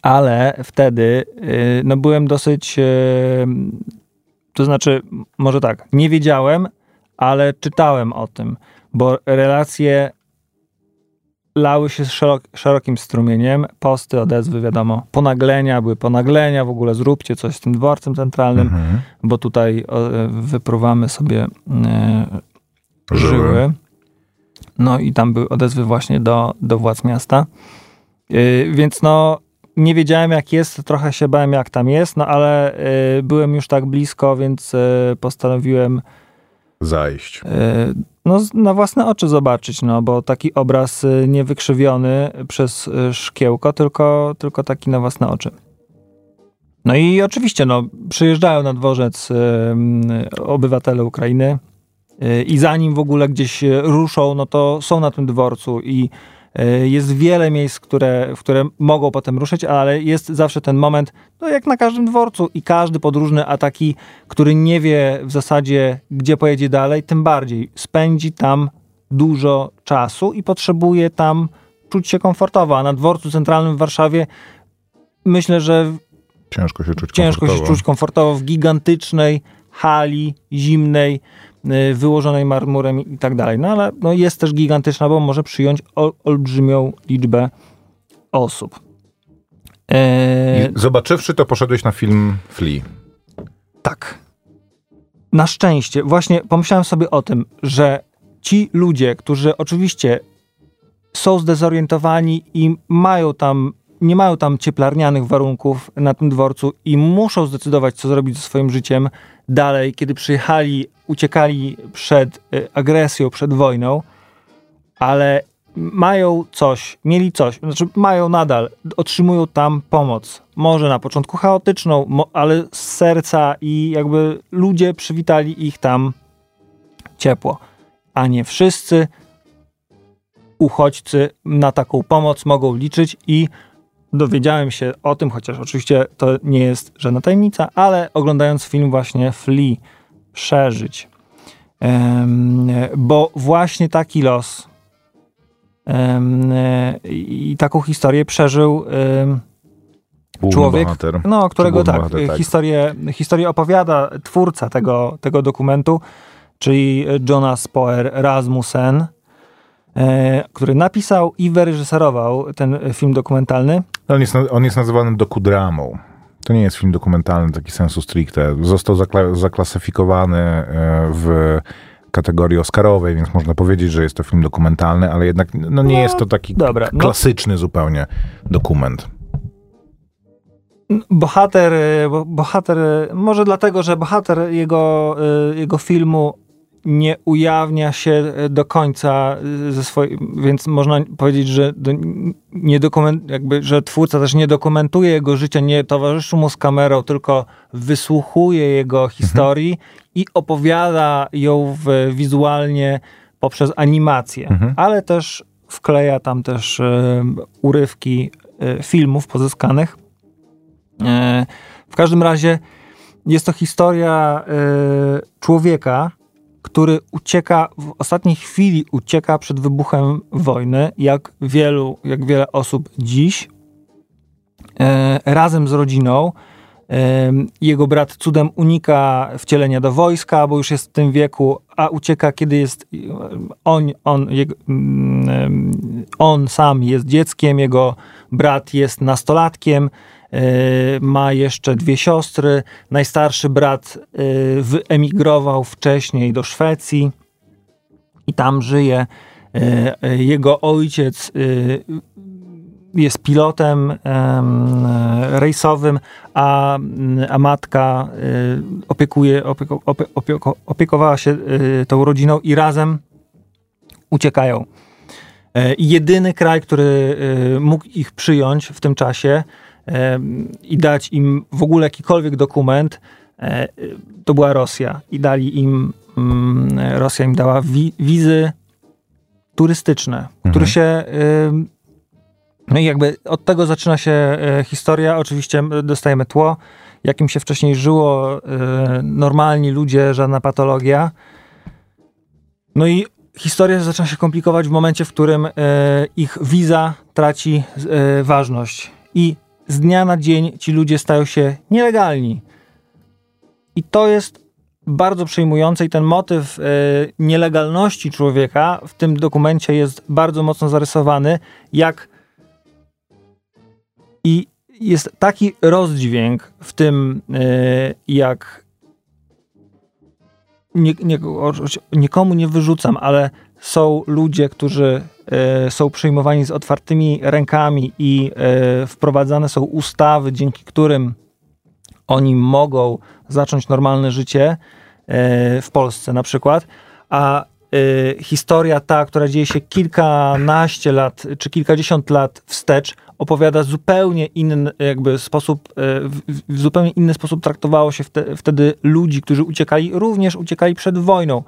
Ale wtedy e, no, byłem dosyć. To znaczy, może tak, nie wiedziałem, ale czytałem o tym, bo relacje lały się szerok, szerokim strumieniem, posty, odezwy, wiadomo, ponaglenia, były ponaglenia, w ogóle zróbcie coś z tym dworcem centralnym, Mhm. bo tutaj e, wypruwamy sobie e, Żyły. żyły. No i tam były odezwy właśnie do, do władz miasta. Yy, więc no, nie wiedziałem jak jest, trochę się bałem jak tam jest, no ale yy, byłem już tak blisko, więc postanowiłem Zajść. yy, no, na własne oczy zobaczyć, no bo taki obraz yy, nie wykrzywiony przez yy, szkiełko, tylko, tylko taki na własne oczy. No i oczywiście, no, przyjeżdżają na dworzec obywatele Ukrainy i zanim w ogóle gdzieś ruszą, no to są na tym dworcu i jest wiele miejsc, które, w które mogą potem ruszyć, ale jest zawsze ten moment, no jak na każdym dworcu i każdy podróżny, a taki, który nie wie w zasadzie, gdzie pojedzie dalej, tym bardziej spędzi tam dużo czasu i potrzebuje tam czuć się komfortowo, a na dworcu centralnym w Warszawie myślę, że Ciężko się czuć ciężko się komfortowo. czuć komfortowo w gigantycznej hali zimnej, wyłożonej marmurem i tak dalej. No ale no, jest też gigantyczna, bo może przyjąć ol, olbrzymią liczbę osób. E, I zobaczywszy to, poszedłeś na film Flea. tak. Na szczęście, właśnie pomyślałem sobie o tym, że ci ludzie, którzy oczywiście są zdezorientowani i mają tam, nie mają tam cieplarnianych warunków na tym dworcu i muszą zdecydować, co zrobić ze swoim życiem dalej, kiedy przyjechali, uciekali przed y, agresją, przed wojną, ale mają coś, mieli coś, znaczy mają nadal, otrzymują tam pomoc. Może na początku chaotyczną, ale z serca i jakby ludzie przywitali ich tam ciepło. A nie wszyscy uchodźcy na taką pomoc mogą liczyć i dowiedziałem się o tym, chociaż oczywiście to nie jest żadna tajemnica, ale oglądając film właśnie Flea, przeżyć. Em, bo właśnie taki los e, i taką historię przeżył Główny człowiek, bohater. no, którego tak, bohater, tak. Historię, historię opowiada twórca tego, tego dokumentu, czyli Jonas Poer Rasmussen, który napisał i wyreżyserował ten film dokumentalny. On jest, on jest nazywany dokudramą. To nie jest film dokumentalny, taki sensu stricte. Został zakla- zaklasyfikowany e, w kategorii oscarowej, więc można powiedzieć, że jest to film dokumentalny, ale jednak no, nie No, jest to taki dobra, no. klasyczny zupełnie dokument. Bohater, e, bo- bohater, e, może dlatego, że bohater jego, e, jego filmu nie ujawnia się e, do końca e, ze swojej, więc można powiedzieć, że nie dokument, jakby, że twórca też nie dokumentuje jego życia, nie towarzyszy mu z kamerą, tylko wysłuchuje jego historii i opowiada ją w, wizualnie poprzez animację, Mhm. ale też wkleja tam też e, urywki e, filmów pozyskanych. E, W każdym razie jest to historia człowieka, który ucieka, w ostatniej chwili ucieka przed wybuchem wojny, jak wielu, jak wiele osób dziś, e, razem z rodziną. E, Jego brat cudem unika wcielenia do wojska, bo już jest w tym wieku, a ucieka, kiedy jest on, on, jego, mm, on sam jest dzieckiem, jego brat jest nastolatkiem, e, ma jeszcze dwie siostry. Najstarszy brat e, wyemigrował wcześniej do Szwecji i tam żyje. E, e, Jego ojciec e, jest pilotem em, e, rejsowym, a, a matka e, opiekuje, opieko, opie, opieko, opiekowała się e, tą rodziną i razem uciekają. E, jedyny kraj, który e, mógł ich przyjąć w tym czasie e, i dać im w ogóle jakikolwiek dokument, e, to była Rosja. I dali im, mm, Rosja im dała wi, wizy turystyczne, które się. No i jakby od tego zaczyna się e, historia. Oczywiście dostajemy tło, jakim się wcześniej żyło, e, normalni ludzie, żadna patologia. No i historia zaczyna się komplikować w momencie, w którym ich wiza traci ważność. I z dnia na dzień ci ludzie stają się nielegalni. I to jest bardzo przejmujące i ten motyw e, nielegalności człowieka w tym dokumencie jest bardzo mocno zarysowany, jak i jest taki rozdźwięk w tym, e, jak nie, nie, nikomu nie wyrzucam, ale są ludzie, którzy są przyjmowani z otwartymi rękami i e, wprowadzane są ustawy, dzięki którym oni mogą zacząć normalne życie e, w Polsce na przykład, a e, historia ta, która dzieje się kilkanaście lat czy kilkadziesiąt lat wstecz, opowiada zupełnie inny jakby sposób, e, w, zupełnie inny sposób traktowało się wte, wtedy ludzi, którzy uciekali, również uciekali przed wojną.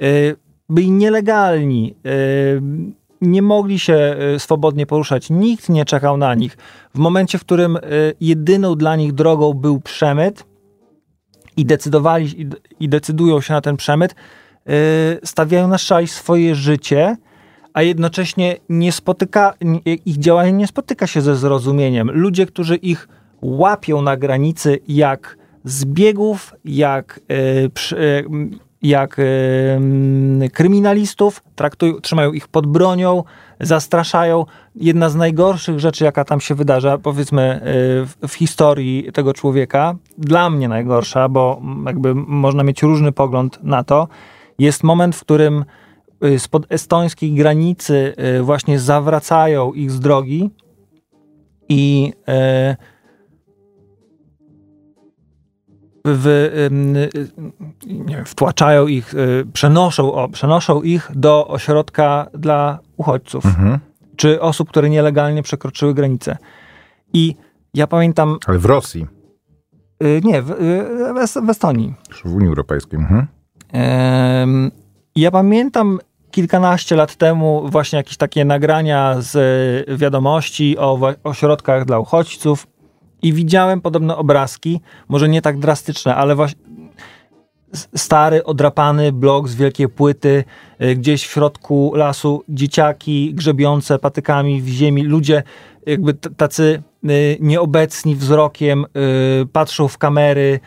E, Byli nielegalni, e, nie mogli się e, swobodnie poruszać, nikt nie czekał na nich. W momencie, w którym e, jedyną dla nich drogą był przemyt i decydowali i, decydują się na ten przemyt, e, stawiają na szali swoje życie, a jednocześnie nie spotyka, ich działanie nie spotyka się ze zrozumieniem. Ludzie, którzy ich łapią na granicy jak zbiegów, jak, jak e, kryminalistów, traktują, trzymają ich pod bronią, zastraszają. Jedna z najgorszych rzeczy, jaka tam się wydarza, powiedzmy, e, w, historii tego człowieka, dla mnie najgorsza, bo m, jakby można mieć różny pogląd na to, jest moment, w którym y, spod estońskiej granicy y, właśnie zawracają ich z drogi i w, y, nie wiem, wtłaczają ich, y, przenoszą, o, przenoszą ich do ośrodka dla uchodźców, Mhm. czy osób, które nielegalnie przekroczyły granicę. I ja pamiętam, Ale w Rosji, y, nie, w, w Est- w Estonii, w Unii Europejskiej. Mhm. Ja pamiętam kilkanaście lat temu właśnie jakieś takie nagrania z wiadomości o ośrodkach dla uchodźców i widziałem podobne obrazki, może nie tak drastyczne, ale właśnie stary, odrapany blok z wielkiej płyty, e, gdzieś w środku lasu dzieciaki grzebiące patykami w ziemi, ludzie jakby tacy e, nieobecni wzrokiem, e, patrzą w kamery,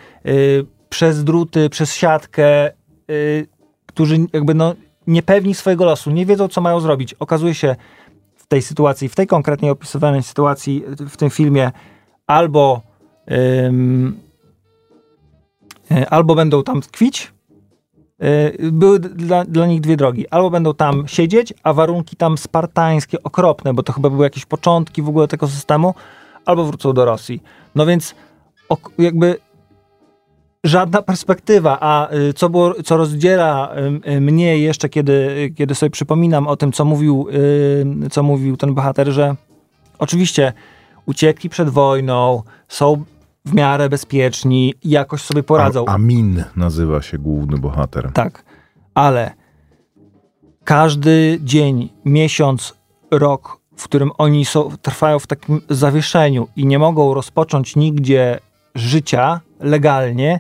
przez druty, przez siatkę, y, którzy jakby no niepewni swojego losu, nie wiedzą, co mają zrobić. Okazuje się w tej sytuacji, w tej konkretnie opisywanej sytuacji w tym filmie, albo y, albo będą tam tkwić, y, były dla, dla nich dwie drogi. Albo będą tam siedzieć, a warunki tam spartańskie, okropne, bo to chyba były jakieś początki w ogóle tego systemu, albo wrócą do Rosji. No więc jakby żadna perspektywa, a y, co, było, co rozdziela y, mnie jeszcze, kiedy, kiedy sobie przypominam o tym, co mówił, y, co mówił ten bohater, że oczywiście uciekli przed wojną, są w miarę bezpieczni, jakoś sobie poradzą. A, Amin nazywa się główny bohater. Tak, ale każdy dzień, miesiąc, rok, w którym oni są, trwają w takim zawieszeniu i nie mogą rozpocząć nigdzie życia legalnie,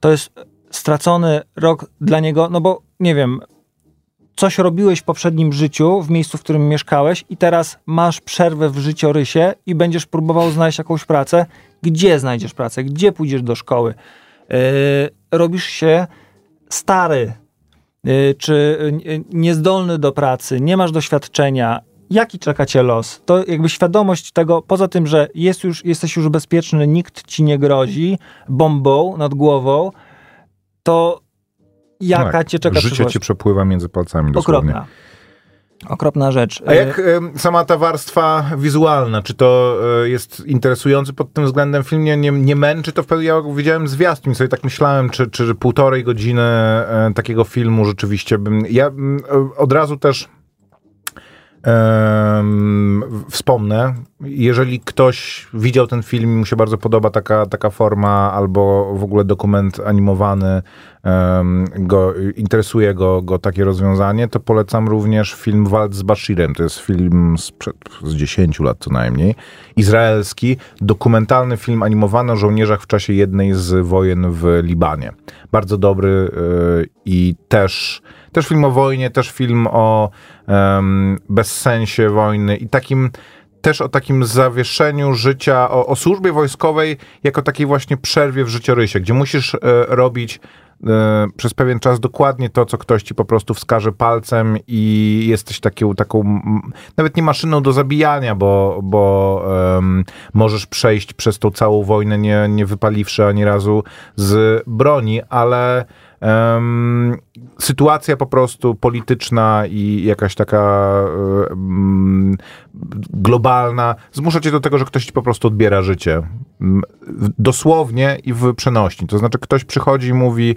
to jest stracony rok dla niego, no bo nie wiem, coś robiłeś w poprzednim życiu, w miejscu, w którym mieszkałeś i teraz masz przerwę w życiorysie i będziesz próbował znaleźć jakąś pracę. Gdzie znajdziesz pracę? Gdzie pójdziesz do szkoły? Yy, robisz się stary, yy, czy yy, niezdolny do pracy, nie masz doświadczenia, jaki czeka cię los? To jakby świadomość tego, poza tym, że jest już, jesteś już bezpieczny, nikt ci nie grozi bombą nad głową, to jaka Tak, cię czeka Życie przyszłość? ci przepływa między palcami dosłownie. Okropna. Okropna rzecz. A jak em, sama ta warstwa wizualna, czy to e, jest interesujący pod tym względem film? Nie, nie, nie męczy to wtedy, ja widziałem zwiastun i sobie tak myślałem, czy, czy półtorej godziny e, takiego filmu rzeczywiście bym... Ja od razu też wspomnę, jeżeli ktoś widział ten film i mu się bardzo podoba taka, taka forma albo w ogóle dokument animowany, em, go, interesuje go, go takie rozwiązanie, to polecam również film Walc z Bashirem. To jest film sprzed, z 10 lat co najmniej. Izraelski, dokumentalny film animowany o żołnierzach w czasie jednej z wojen w Libanie. Bardzo dobry y, i też, też film o wojnie, też film o em, bezsensie wojny i takim też o takim zawieszeniu życia, o, o służbie wojskowej jako takiej właśnie przerwie w życiorysie, gdzie musisz e, robić przez pewien czas dokładnie to, co ktoś ci po prostu wskaże palcem i jesteś taką, taką nawet nie maszyną do zabijania, bo, bo em, możesz przejść przez tą całą wojnę nie, nie wypaliwszy ani razu z broni, ale em, sytuacja po prostu polityczna i jakaś taka em, globalna zmusza cię do tego, że ktoś ci po prostu odbiera życie. Dosłownie i w przenośni. To znaczy ktoś przychodzi i mówi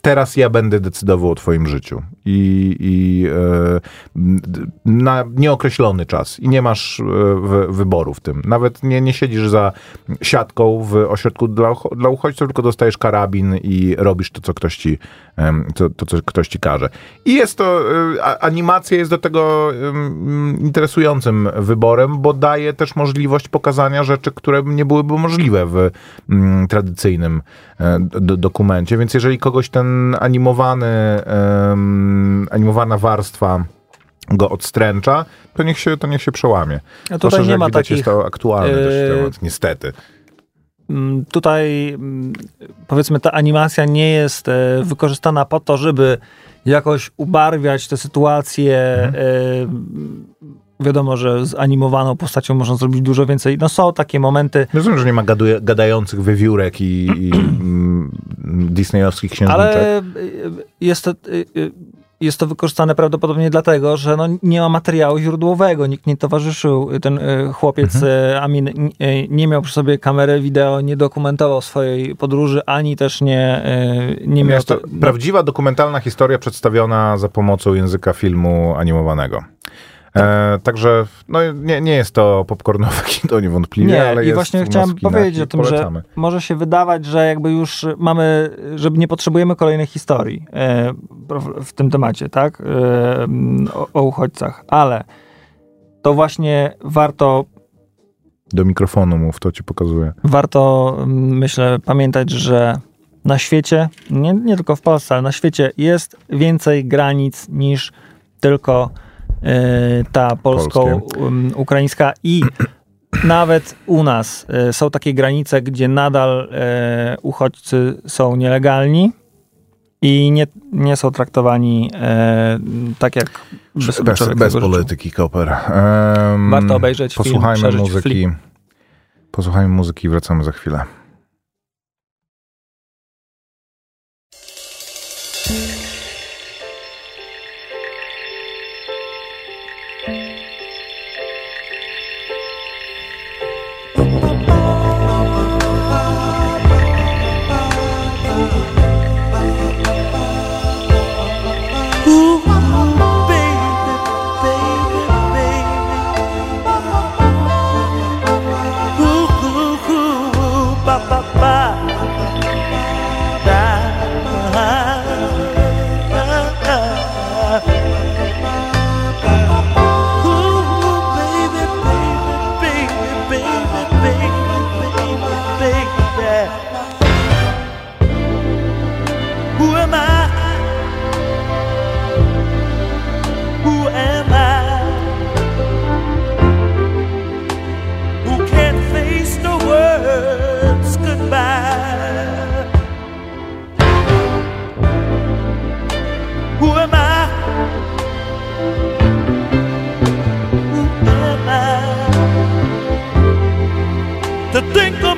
teraz ja będę decydował o twoim życiu. I, i e, na nieokreślony czas. I nie masz e, wy, wyboru w tym. Nawet nie, nie siedzisz za siatką w ośrodku dla, dla uchodźców, tylko dostajesz karabin i robisz to, co ktoś ci, em, to, to, co ktoś ci każe. I jest to, e, animacja jest do tego interesującym wyborem, bo daje też możliwość pokazania rzeczy, które nie byłyby możliwe w mm, tradycyjnym e, do, dokumencie. Więc jeżeli kogoś ten animowany, em, animowana warstwa go odstręcza, to niech się, to niech się przełamie. A tutaj że nie ma widać, takich... jest to aktualny też temat, niestety. Tutaj powiedzmy ta animacja nie jest e, wykorzystana po to, żeby jakoś ubarwiać tę sytuację. Mhm. E, wiadomo, że z animowaną postacią można zrobić dużo więcej. No są takie momenty, Rozumiem, że nie ma gaduje, gadających wiewiórek i, i mm, disneyowskich księżniczek. ale e, jest to, e, jest to wykorzystane prawdopodobnie dlatego, że no nie ma materiału źródłowego. Nikt nie towarzyszył, ten chłopiec Mhm. Amin nie miał przy sobie kamery wideo, nie dokumentował swojej podróży, ani też nie, nie miał... Jest to- prawdziwa dokumentalna historia przedstawiona za pomocą języka filmu animowanego. E, także no, nie, nie jest to popcornowe kino niewątpliwie, Nie, ale i jest właśnie chciałem powiedzieć o tym, że polecamy. może się wydawać, że jakby już mamy, że nie potrzebujemy kolejnej historii e, w- tym temacie, tak? E, o, o uchodźcach, ale to właśnie warto, Do mikrofonu mów, to ci pokazuję. warto mm, myślę pamiętać, że na świecie, nie, nie tylko w Polsce, ale na świecie jest więcej granic niż tylko ta polsko-ukraińska i nawet u nas e, są takie granice, gdzie nadal e, uchodźcy są nielegalni i nie, nie są traktowani e, tak, jak Bez, bez życzył. polityki, Koper. Em, Warto obejrzeć film, Posłuchajmy przeżyć muzyki. flip. Posłuchajmy muzyki i wracamy za chwilę. To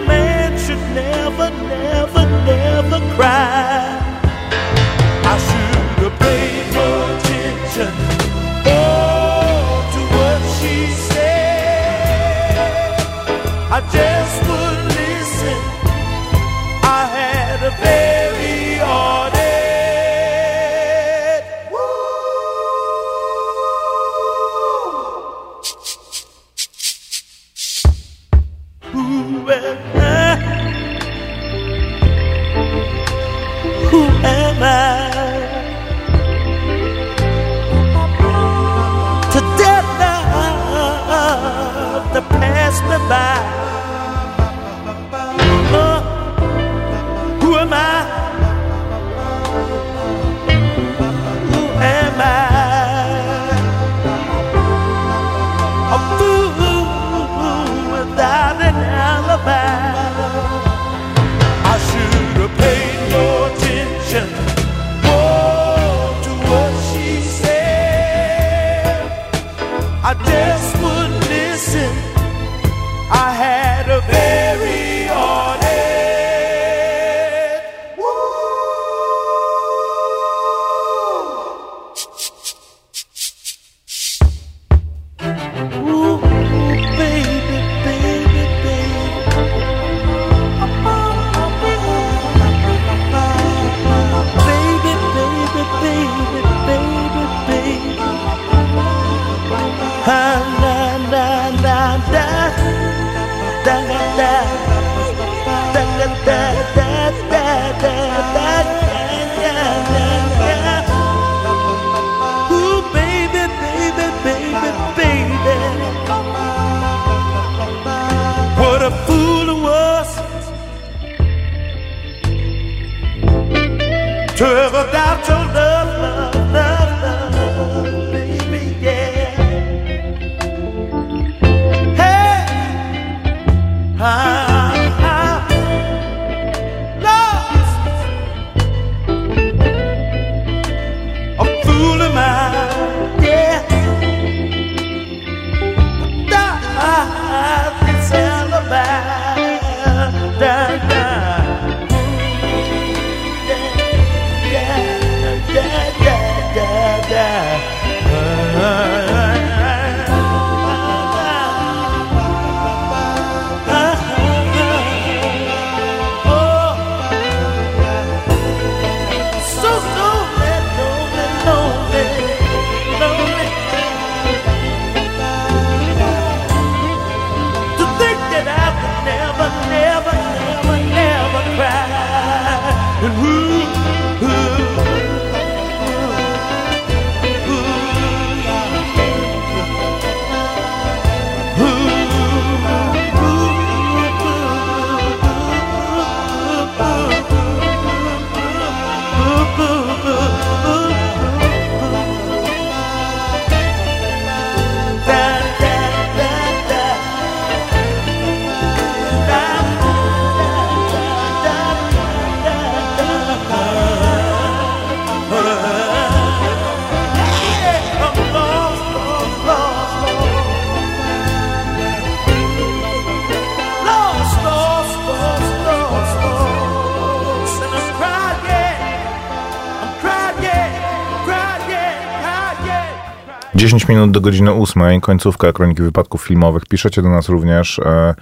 10 minut do godziny 8, końcówka Kroniki Wypadków Filmowych. Piszecie do nas również. E,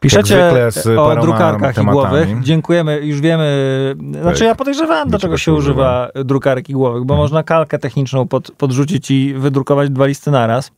Piszecie o drukarkach tematami. igłowych. Dziękujemy, już wiemy. Znaczy, Tak. ja podejrzewałem, do czego się używa drukarek igłowych, bo można kalkę techniczną pod, podrzucić i wydrukować dwa listy naraz.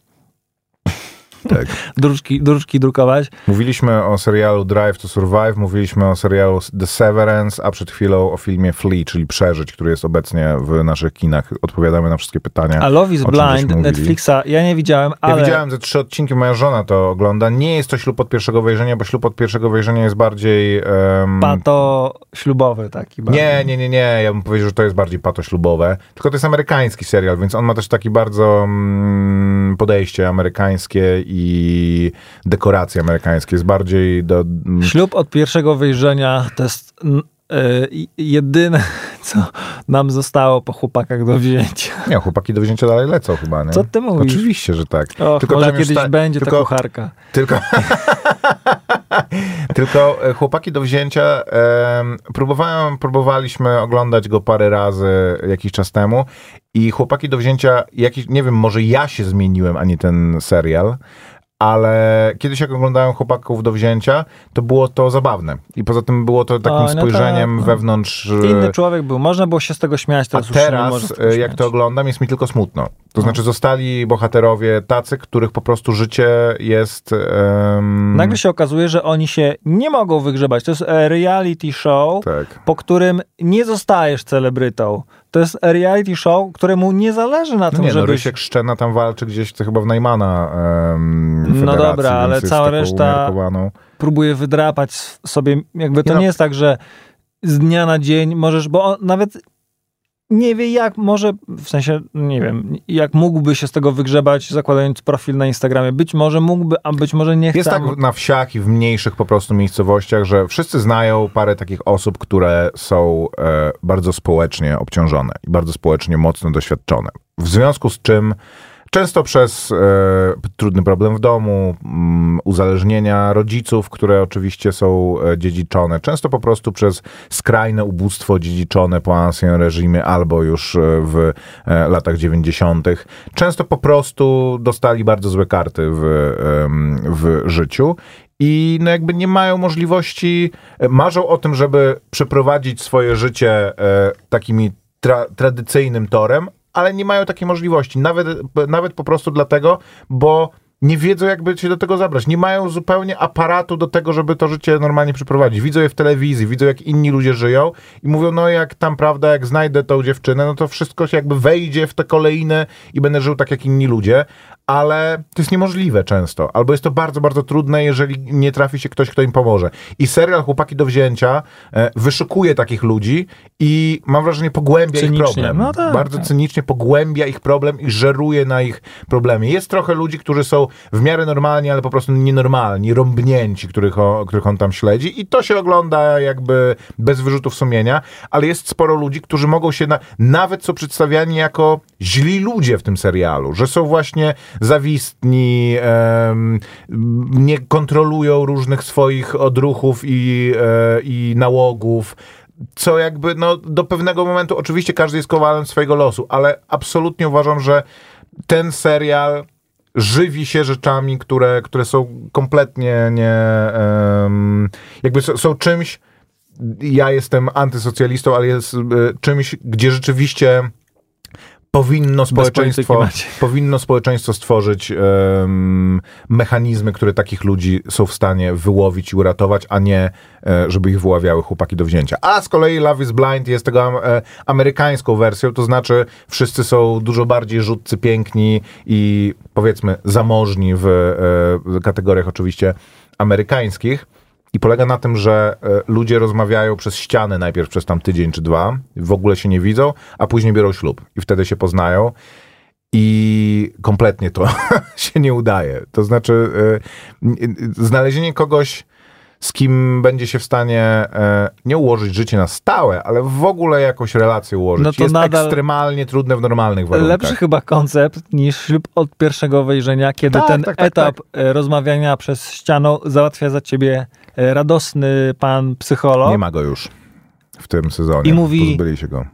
Tak. Druczki, druczki drukować. Mówiliśmy o serialu Drive to Survive, mówiliśmy o serialu The Severance, a przed chwilą o filmie Flea, czyli Przeżyć, który jest obecnie w naszych kinach. Odpowiadamy na wszystkie pytania. A Love is Blind. Netflixa ja nie widziałem, Ja ale widziałem ze trzy odcinki, moja żona to ogląda. Nie jest to ślub od pierwszego wejrzenia, bo ślub od pierwszego wejrzenia jest bardziej... Um, pato ślubowy taki. bardzo. Nie, nie, nie, nie. Ja bym powiedział, że to jest bardziej patoślubowe. Tylko to jest amerykański serial, więc on ma też taki bardzo mm, podejście amerykańskie i dekoracje amerykańskie. Jest bardziej do... mm, Ślub od pierwszego wyjrzenia to jest n- y, jedyne, co nam zostało po chłopakach do wzięcia. Nie, chłopaki do wzięcia dalej lecą chyba, nie? Co ty mówisz? Oczywiście, że tak. Och, może tam już kiedyś będzie tylko, ta kucharka. Tylko, tylko e, chłopaki do wzięcia em, próbowałem, próbowaliśmy oglądać go parę razy jakiś czas temu i chłopaki do wzięcia, jakiś, nie wiem, może ja się zmieniłem, a nie ten serial, ale kiedyś jak oglądałem chłopaków do wzięcia, to było to zabawne. I poza tym było to takim Oj, no spojrzeniem tak, no. wewnątrz... Inny człowiek był. Można było się z tego śmiać, A teraz, z teraz, e, jak to oglądam, jest mi tylko smutno. To znaczy, zostali bohaterowie tacy, których po prostu życie jest. em, Nagle się okazuje, że oni się nie mogą wygrzebać. To jest e, reality show, Tak. po którym nie zostajesz celebrytą. To jest reality show, któremu nie zależy na No tym, nie, no żebyś... Rysiek Szczena tam walczy gdzieś to chyba w Najmana em, No dobra, ale cała reszta- próbuje wydrapać sobie, jakby to Nie no. nie jest tak, że z dnia na dzień możesz, bo on nawet nie wie jak może, w sensie, nie wiem, jak mógłby się z tego wygrzebać, zakładając profil na Instagramie. Być może mógłby, a być może nie chce. Jest tak na wsiach i w mniejszych po prostu miejscowościach, że wszyscy znają parę takich osób, które są e, bardzo społecznie obciążone i bardzo społecznie mocno doświadczone. W związku z czym Często przez e, trudny problem w domu, mm, uzależnienia rodziców, które oczywiście są e, dziedziczone. Często po prostu przez skrajne ubóstwo dziedziczone po ancien reżimie albo już e, w e, latach 90. Często po prostu dostali bardzo złe karty w, w życiu. I no jakby nie mają możliwości, e, marzą o tym, żeby przeprowadzić swoje życie e, takimi tra- tradycyjnym torem, ale nie mają takiej możliwości. Nawet, nawet po prostu dlatego, bo nie wiedzą, jakby się do tego zabrać. Nie mają zupełnie aparatu do tego, żeby to życie normalnie przeprowadzić. Widzą je w telewizji, widzą, jak inni ludzie żyją i mówią, no jak tam, prawda, jak znajdę tą dziewczynę, no to wszystko się jakby wejdzie w te kolejne i będę żył tak, jak inni ludzie. Ale to jest niemożliwe często. Albo jest to bardzo, bardzo trudne, jeżeli nie trafi się ktoś, kto im pomoże. I serial Chłopaki do wzięcia e, wyszukuje takich ludzi i mam wrażenie pogłębia ich Cynicznie. problem. No tak, bardzo tak. cynicznie pogłębia ich problem i żeruje na ich problemie. Jest trochę ludzi, którzy są w miarę normalni, ale po prostu nienormalni, rąbnięci, których, o, których on tam śledzi i to się ogląda jakby bez wyrzutów sumienia, ale jest sporo ludzi, którzy mogą się, na, nawet są przedstawiani jako źli ludzie w tym serialu, że są właśnie zawistni, nie kontrolują różnych swoich odruchów i, e, i nałogów, co jakby no, do pewnego momentu, oczywiście każdy jest kowalem swojego losu, ale absolutnie uważam, że ten serial żywi się rzeczami, które, które są kompletnie nie... em, jakby są, są czymś, ja jestem antysocjalistą, ale jest e, czymś, gdzie rzeczywiście powinno społeczeństwo, powinno społeczeństwo stworzyć em, mechanizmy, które takich ludzi są w stanie wyłowić i uratować, a nie e, żeby ich wyławiały chłopaki do wzięcia. A z kolei Love is Blind jest tego e, amerykańską wersją, to znaczy wszyscy są dużo bardziej rzutcy, piękni i powiedzmy zamożni w e, kategoriach oczywiście amerykańskich. I polega na tym, że e, ludzie rozmawiają przez ścianę najpierw przez tam tydzień czy dwa, w ogóle się nie widzą, a później biorą ślub i wtedy się poznają. I kompletnie to się nie udaje. To znaczy, e, znalezienie kogoś, z kim będzie się w stanie e, nie ułożyć życie na stałe, ale w ogóle jakąś relację ułożyć, No to jest nadal- ekstremalnie trudne w normalnych warunkach. Lepszy chyba koncept niż ślub od pierwszego wejrzenia, kiedy Tak, ten tak, tak, etap e, rozmawiania przez ścianą załatwia za ciebie radosny pan psycholog. Nie ma go już w tym sezonie. I mówi- Pozbyli się go.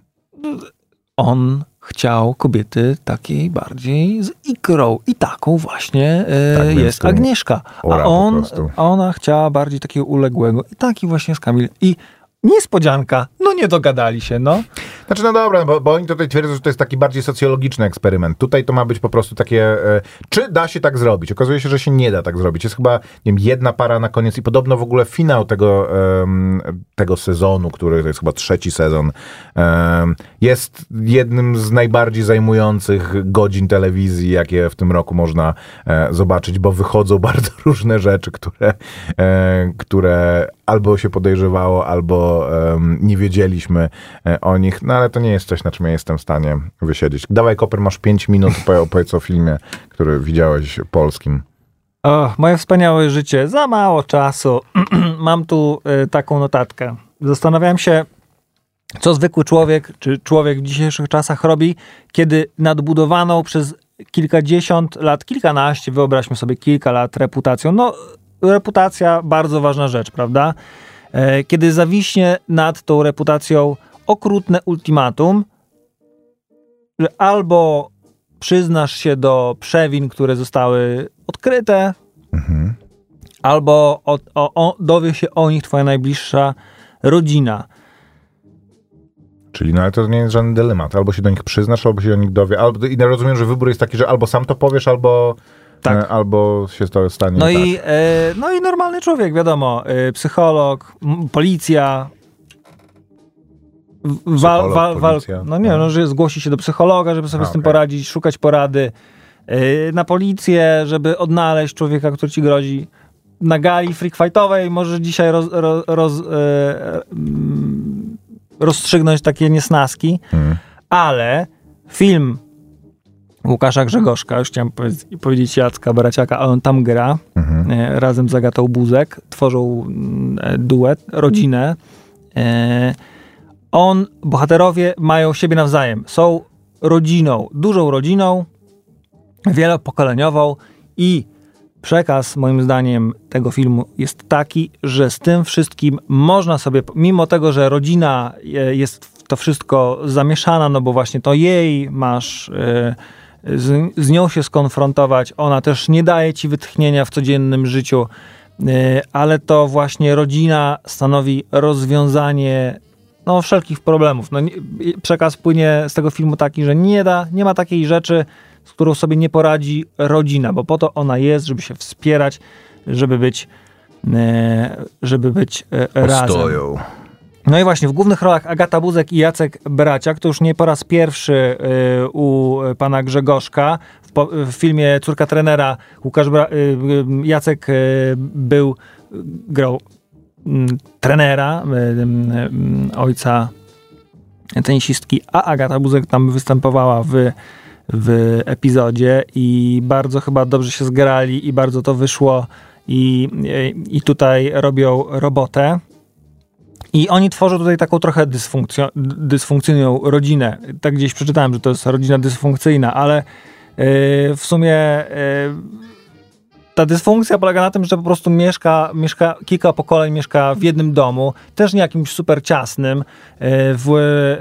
On chciał kobiety takiej bardziej z ikrą i taką właśnie e, Tak, jest Agnieszka. A on, a ona chciała bardziej takiego uległego i taki właśnie jest Kamil. I niespodzianka, no nie dogadali się, no. Znaczy, no dobra, bo, bo oni tutaj twierdzą, że to jest taki bardziej socjologiczny eksperyment. Tutaj to ma być po prostu takie, e, czy da się tak zrobić? Okazuje się, że się nie da tak zrobić. Jest chyba, nie wiem, jedna para na koniec i podobno w ogóle finał tego, em, tego sezonu, który to jest chyba trzeci sezon, em, jest jednym z najbardziej zajmujących godzin telewizji, jakie w tym roku można e, zobaczyć, bo wychodzą bardzo różne rzeczy, które, e, które albo się podejrzewało, albo em, nie wiedzieliśmy e, o nich, no ale to nie jest coś, na czym ja jestem w stanie wysiedzieć. Dawaj, Koper, masz 5 minut, opowiedz o filmie, który widziałeś polskim. O, moje wspaniałe życie, za mało czasu. Mam tu e, taką notatkę. Zastanawiałem się, co zwykły człowiek, czy człowiek w dzisiejszych czasach robi, kiedy nadbudowaną przez kilkadziesiąt lat, kilkanaście, wyobraźmy sobie kilka lat reputacją, no reputacja bardzo ważna rzecz, prawda? E, Kiedy zawiśnie nad tą reputacją okrutne ultimatum, że albo przyznasz się do przewin, które zostały odkryte, albo o, o, o, dowie się o nich twoja najbliższa rodzina. Czyli no ale to nie jest żaden dylemat. Albo się do nich przyznasz, albo się do nich dowie. Albo, I rozumiem, że wybór jest taki, że albo sam to powiesz, albo, Tak. e, albo się to stanie No tak. i, e, no i normalny człowiek, wiadomo, e, psycholog, policja. Wal, wal, wal, no nie, no, że zgłosi się do psychologa, żeby sobie A, z tym okej. poradzić, szukać porady. E, Na policję, żeby odnaleźć człowieka, który ci grozi. Na gali freak fightowej możesz dzisiaj roz, roz, roz, e, mm, rozstrzygnąć takie niesnaski, Hmm. ale film Łukasza Grzegorzka, już chciałem powiedz- powiedzieć Jacka Baraciaka, ale on tam gra Mhm. e, razem z Agatą Buzek, tworzą mm, e, duet, rodzinę. E, On, bohaterowie mają siebie nawzajem, są rodziną, dużą rodziną, wielopokoleniową i przekaz moim zdaniem tego filmu jest taki, że z tym wszystkim można sobie, mimo tego, że rodzina jest w to wszystko zamieszana, no bo właśnie to jej masz e, z, z nią się skonfrontować, ona też nie daje ci wytchnienia w codziennym życiu, e, ale to właśnie rodzina stanowi rozwiązanie no, wszelkich problemów. No, przekaz płynie z tego filmu taki, że nie da, nie ma takiej rzeczy, z którą sobie nie poradzi rodzina, bo po to ona jest, żeby się wspierać, żeby być, e, żeby być e, razem. No i właśnie w głównych rolach Agata Buzek i Jacek Braciak, to już nie po raz pierwszy y, u pana Grzegorzka. W, po, w filmie Córka trenera Łukasz Bra, y, y, Jacek y, był, grał mm, trenera, y, y, ojca tenisistki, a Agata Buzek tam występowała w, w epizodzie i bardzo chyba dobrze się zgrali i bardzo to wyszło i, i tutaj robią robotę. I oni tworzą tutaj taką trochę dysfunkcjo- dysfunkcyjną rodzinę. Tak gdzieś przeczytałem, że to jest rodzina dysfunkcyjna, ale yy, w sumie yy, ta dysfunkcja polega na tym, że po prostu mieszka, mieszka kilka pokoleń mieszka w jednym domu, też nie jakimś super ciasnym, yy, w,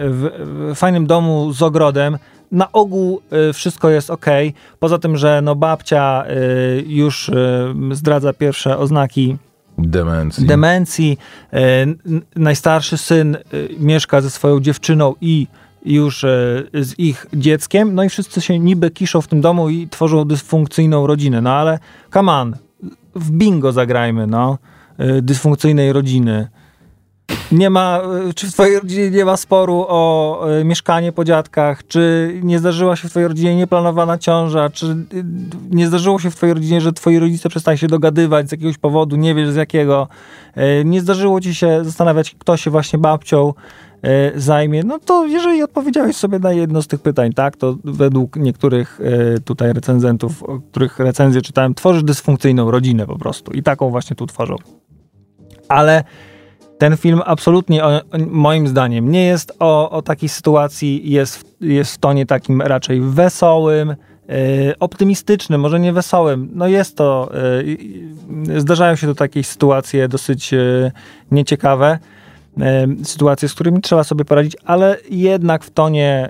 w, w fajnym domu z ogrodem. Na ogół wszystko jest ok. Poza tym, że no babcia już zdradza pierwsze oznaki Demencji. demencji. E, najstarszy syn e, mieszka ze swoją dziewczyną i już e, z ich dzieckiem, no i wszyscy się niby kiszą w tym domu i tworzą dysfunkcyjną rodzinę. No ale come on, w bingo zagrajmy, no. Dysfunkcyjnej rodziny. Nie ma, e, czy w twojej rodzinie nie ma sporu o e, mieszkanie po dziadkach, czy nie zdarzyła się w twojej rodzinie nieplanowana ciąża, czy e, nie zdarzyło się w twojej rodzinie, że twoi rodzice przestali się dogadywać z jakiegoś powodu, nie wiesz z jakiego, nie zdarzyło ci się zastanawiać, kto się właśnie babcią zajmie, no to jeżeli odpowiedziałeś sobie na jedno z tych pytań, tak, to według niektórych tutaj recenzentów, których recenzję czytałem, tworzysz dysfunkcyjną rodzinę po prostu. I taką właśnie tu tworzą. Ale ten film absolutnie, o, moim zdaniem, nie jest o, o takiej sytuacji, jest, w- jest w tonie takim raczej wesołym, e, optymistycznym, może nie wesołym. No jest to, e, zdarzają się tu takie sytuacje dosyć e, nieciekawe, sytuacje, z którymi trzeba sobie poradzić, ale jednak w tonie,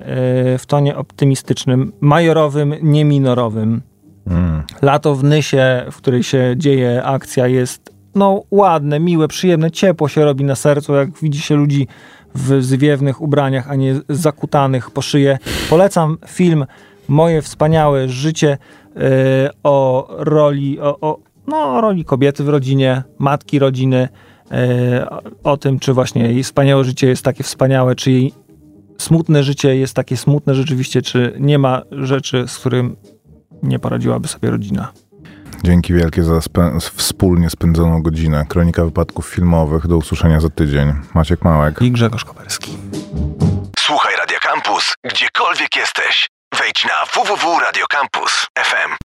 w tonie optymistycznym, majorowym, nie minorowym. Mm. Lato w Nysie, w której się dzieje akcja, jest no ładne, miłe, przyjemne, ciepło się robi na sercu, jak widzi się ludzi w zwiewnych ubraniach, a nie zakutanych po szyję. Polecam film Moje wspaniałe życie e, o roli, o, o, no, o roli kobiety w rodzinie, matki rodziny, o- o tym, czy właśnie jej wspaniałe życie jest takie wspaniałe, czy jej smutne życie jest takie smutne rzeczywiście, czy nie ma rzeczy, z którym nie poradziłaby sobie rodzina. Dzięki wielkie za spę- wspólnie spędzoną godzinę. Kronika wypadków filmowych. Do usłyszenia za tydzień. Maciek Małek. I Grzegorz Koperski. Słuchaj Radio Campus, gdziekolwiek jesteś. Wejdź na www.radiocampus.fm.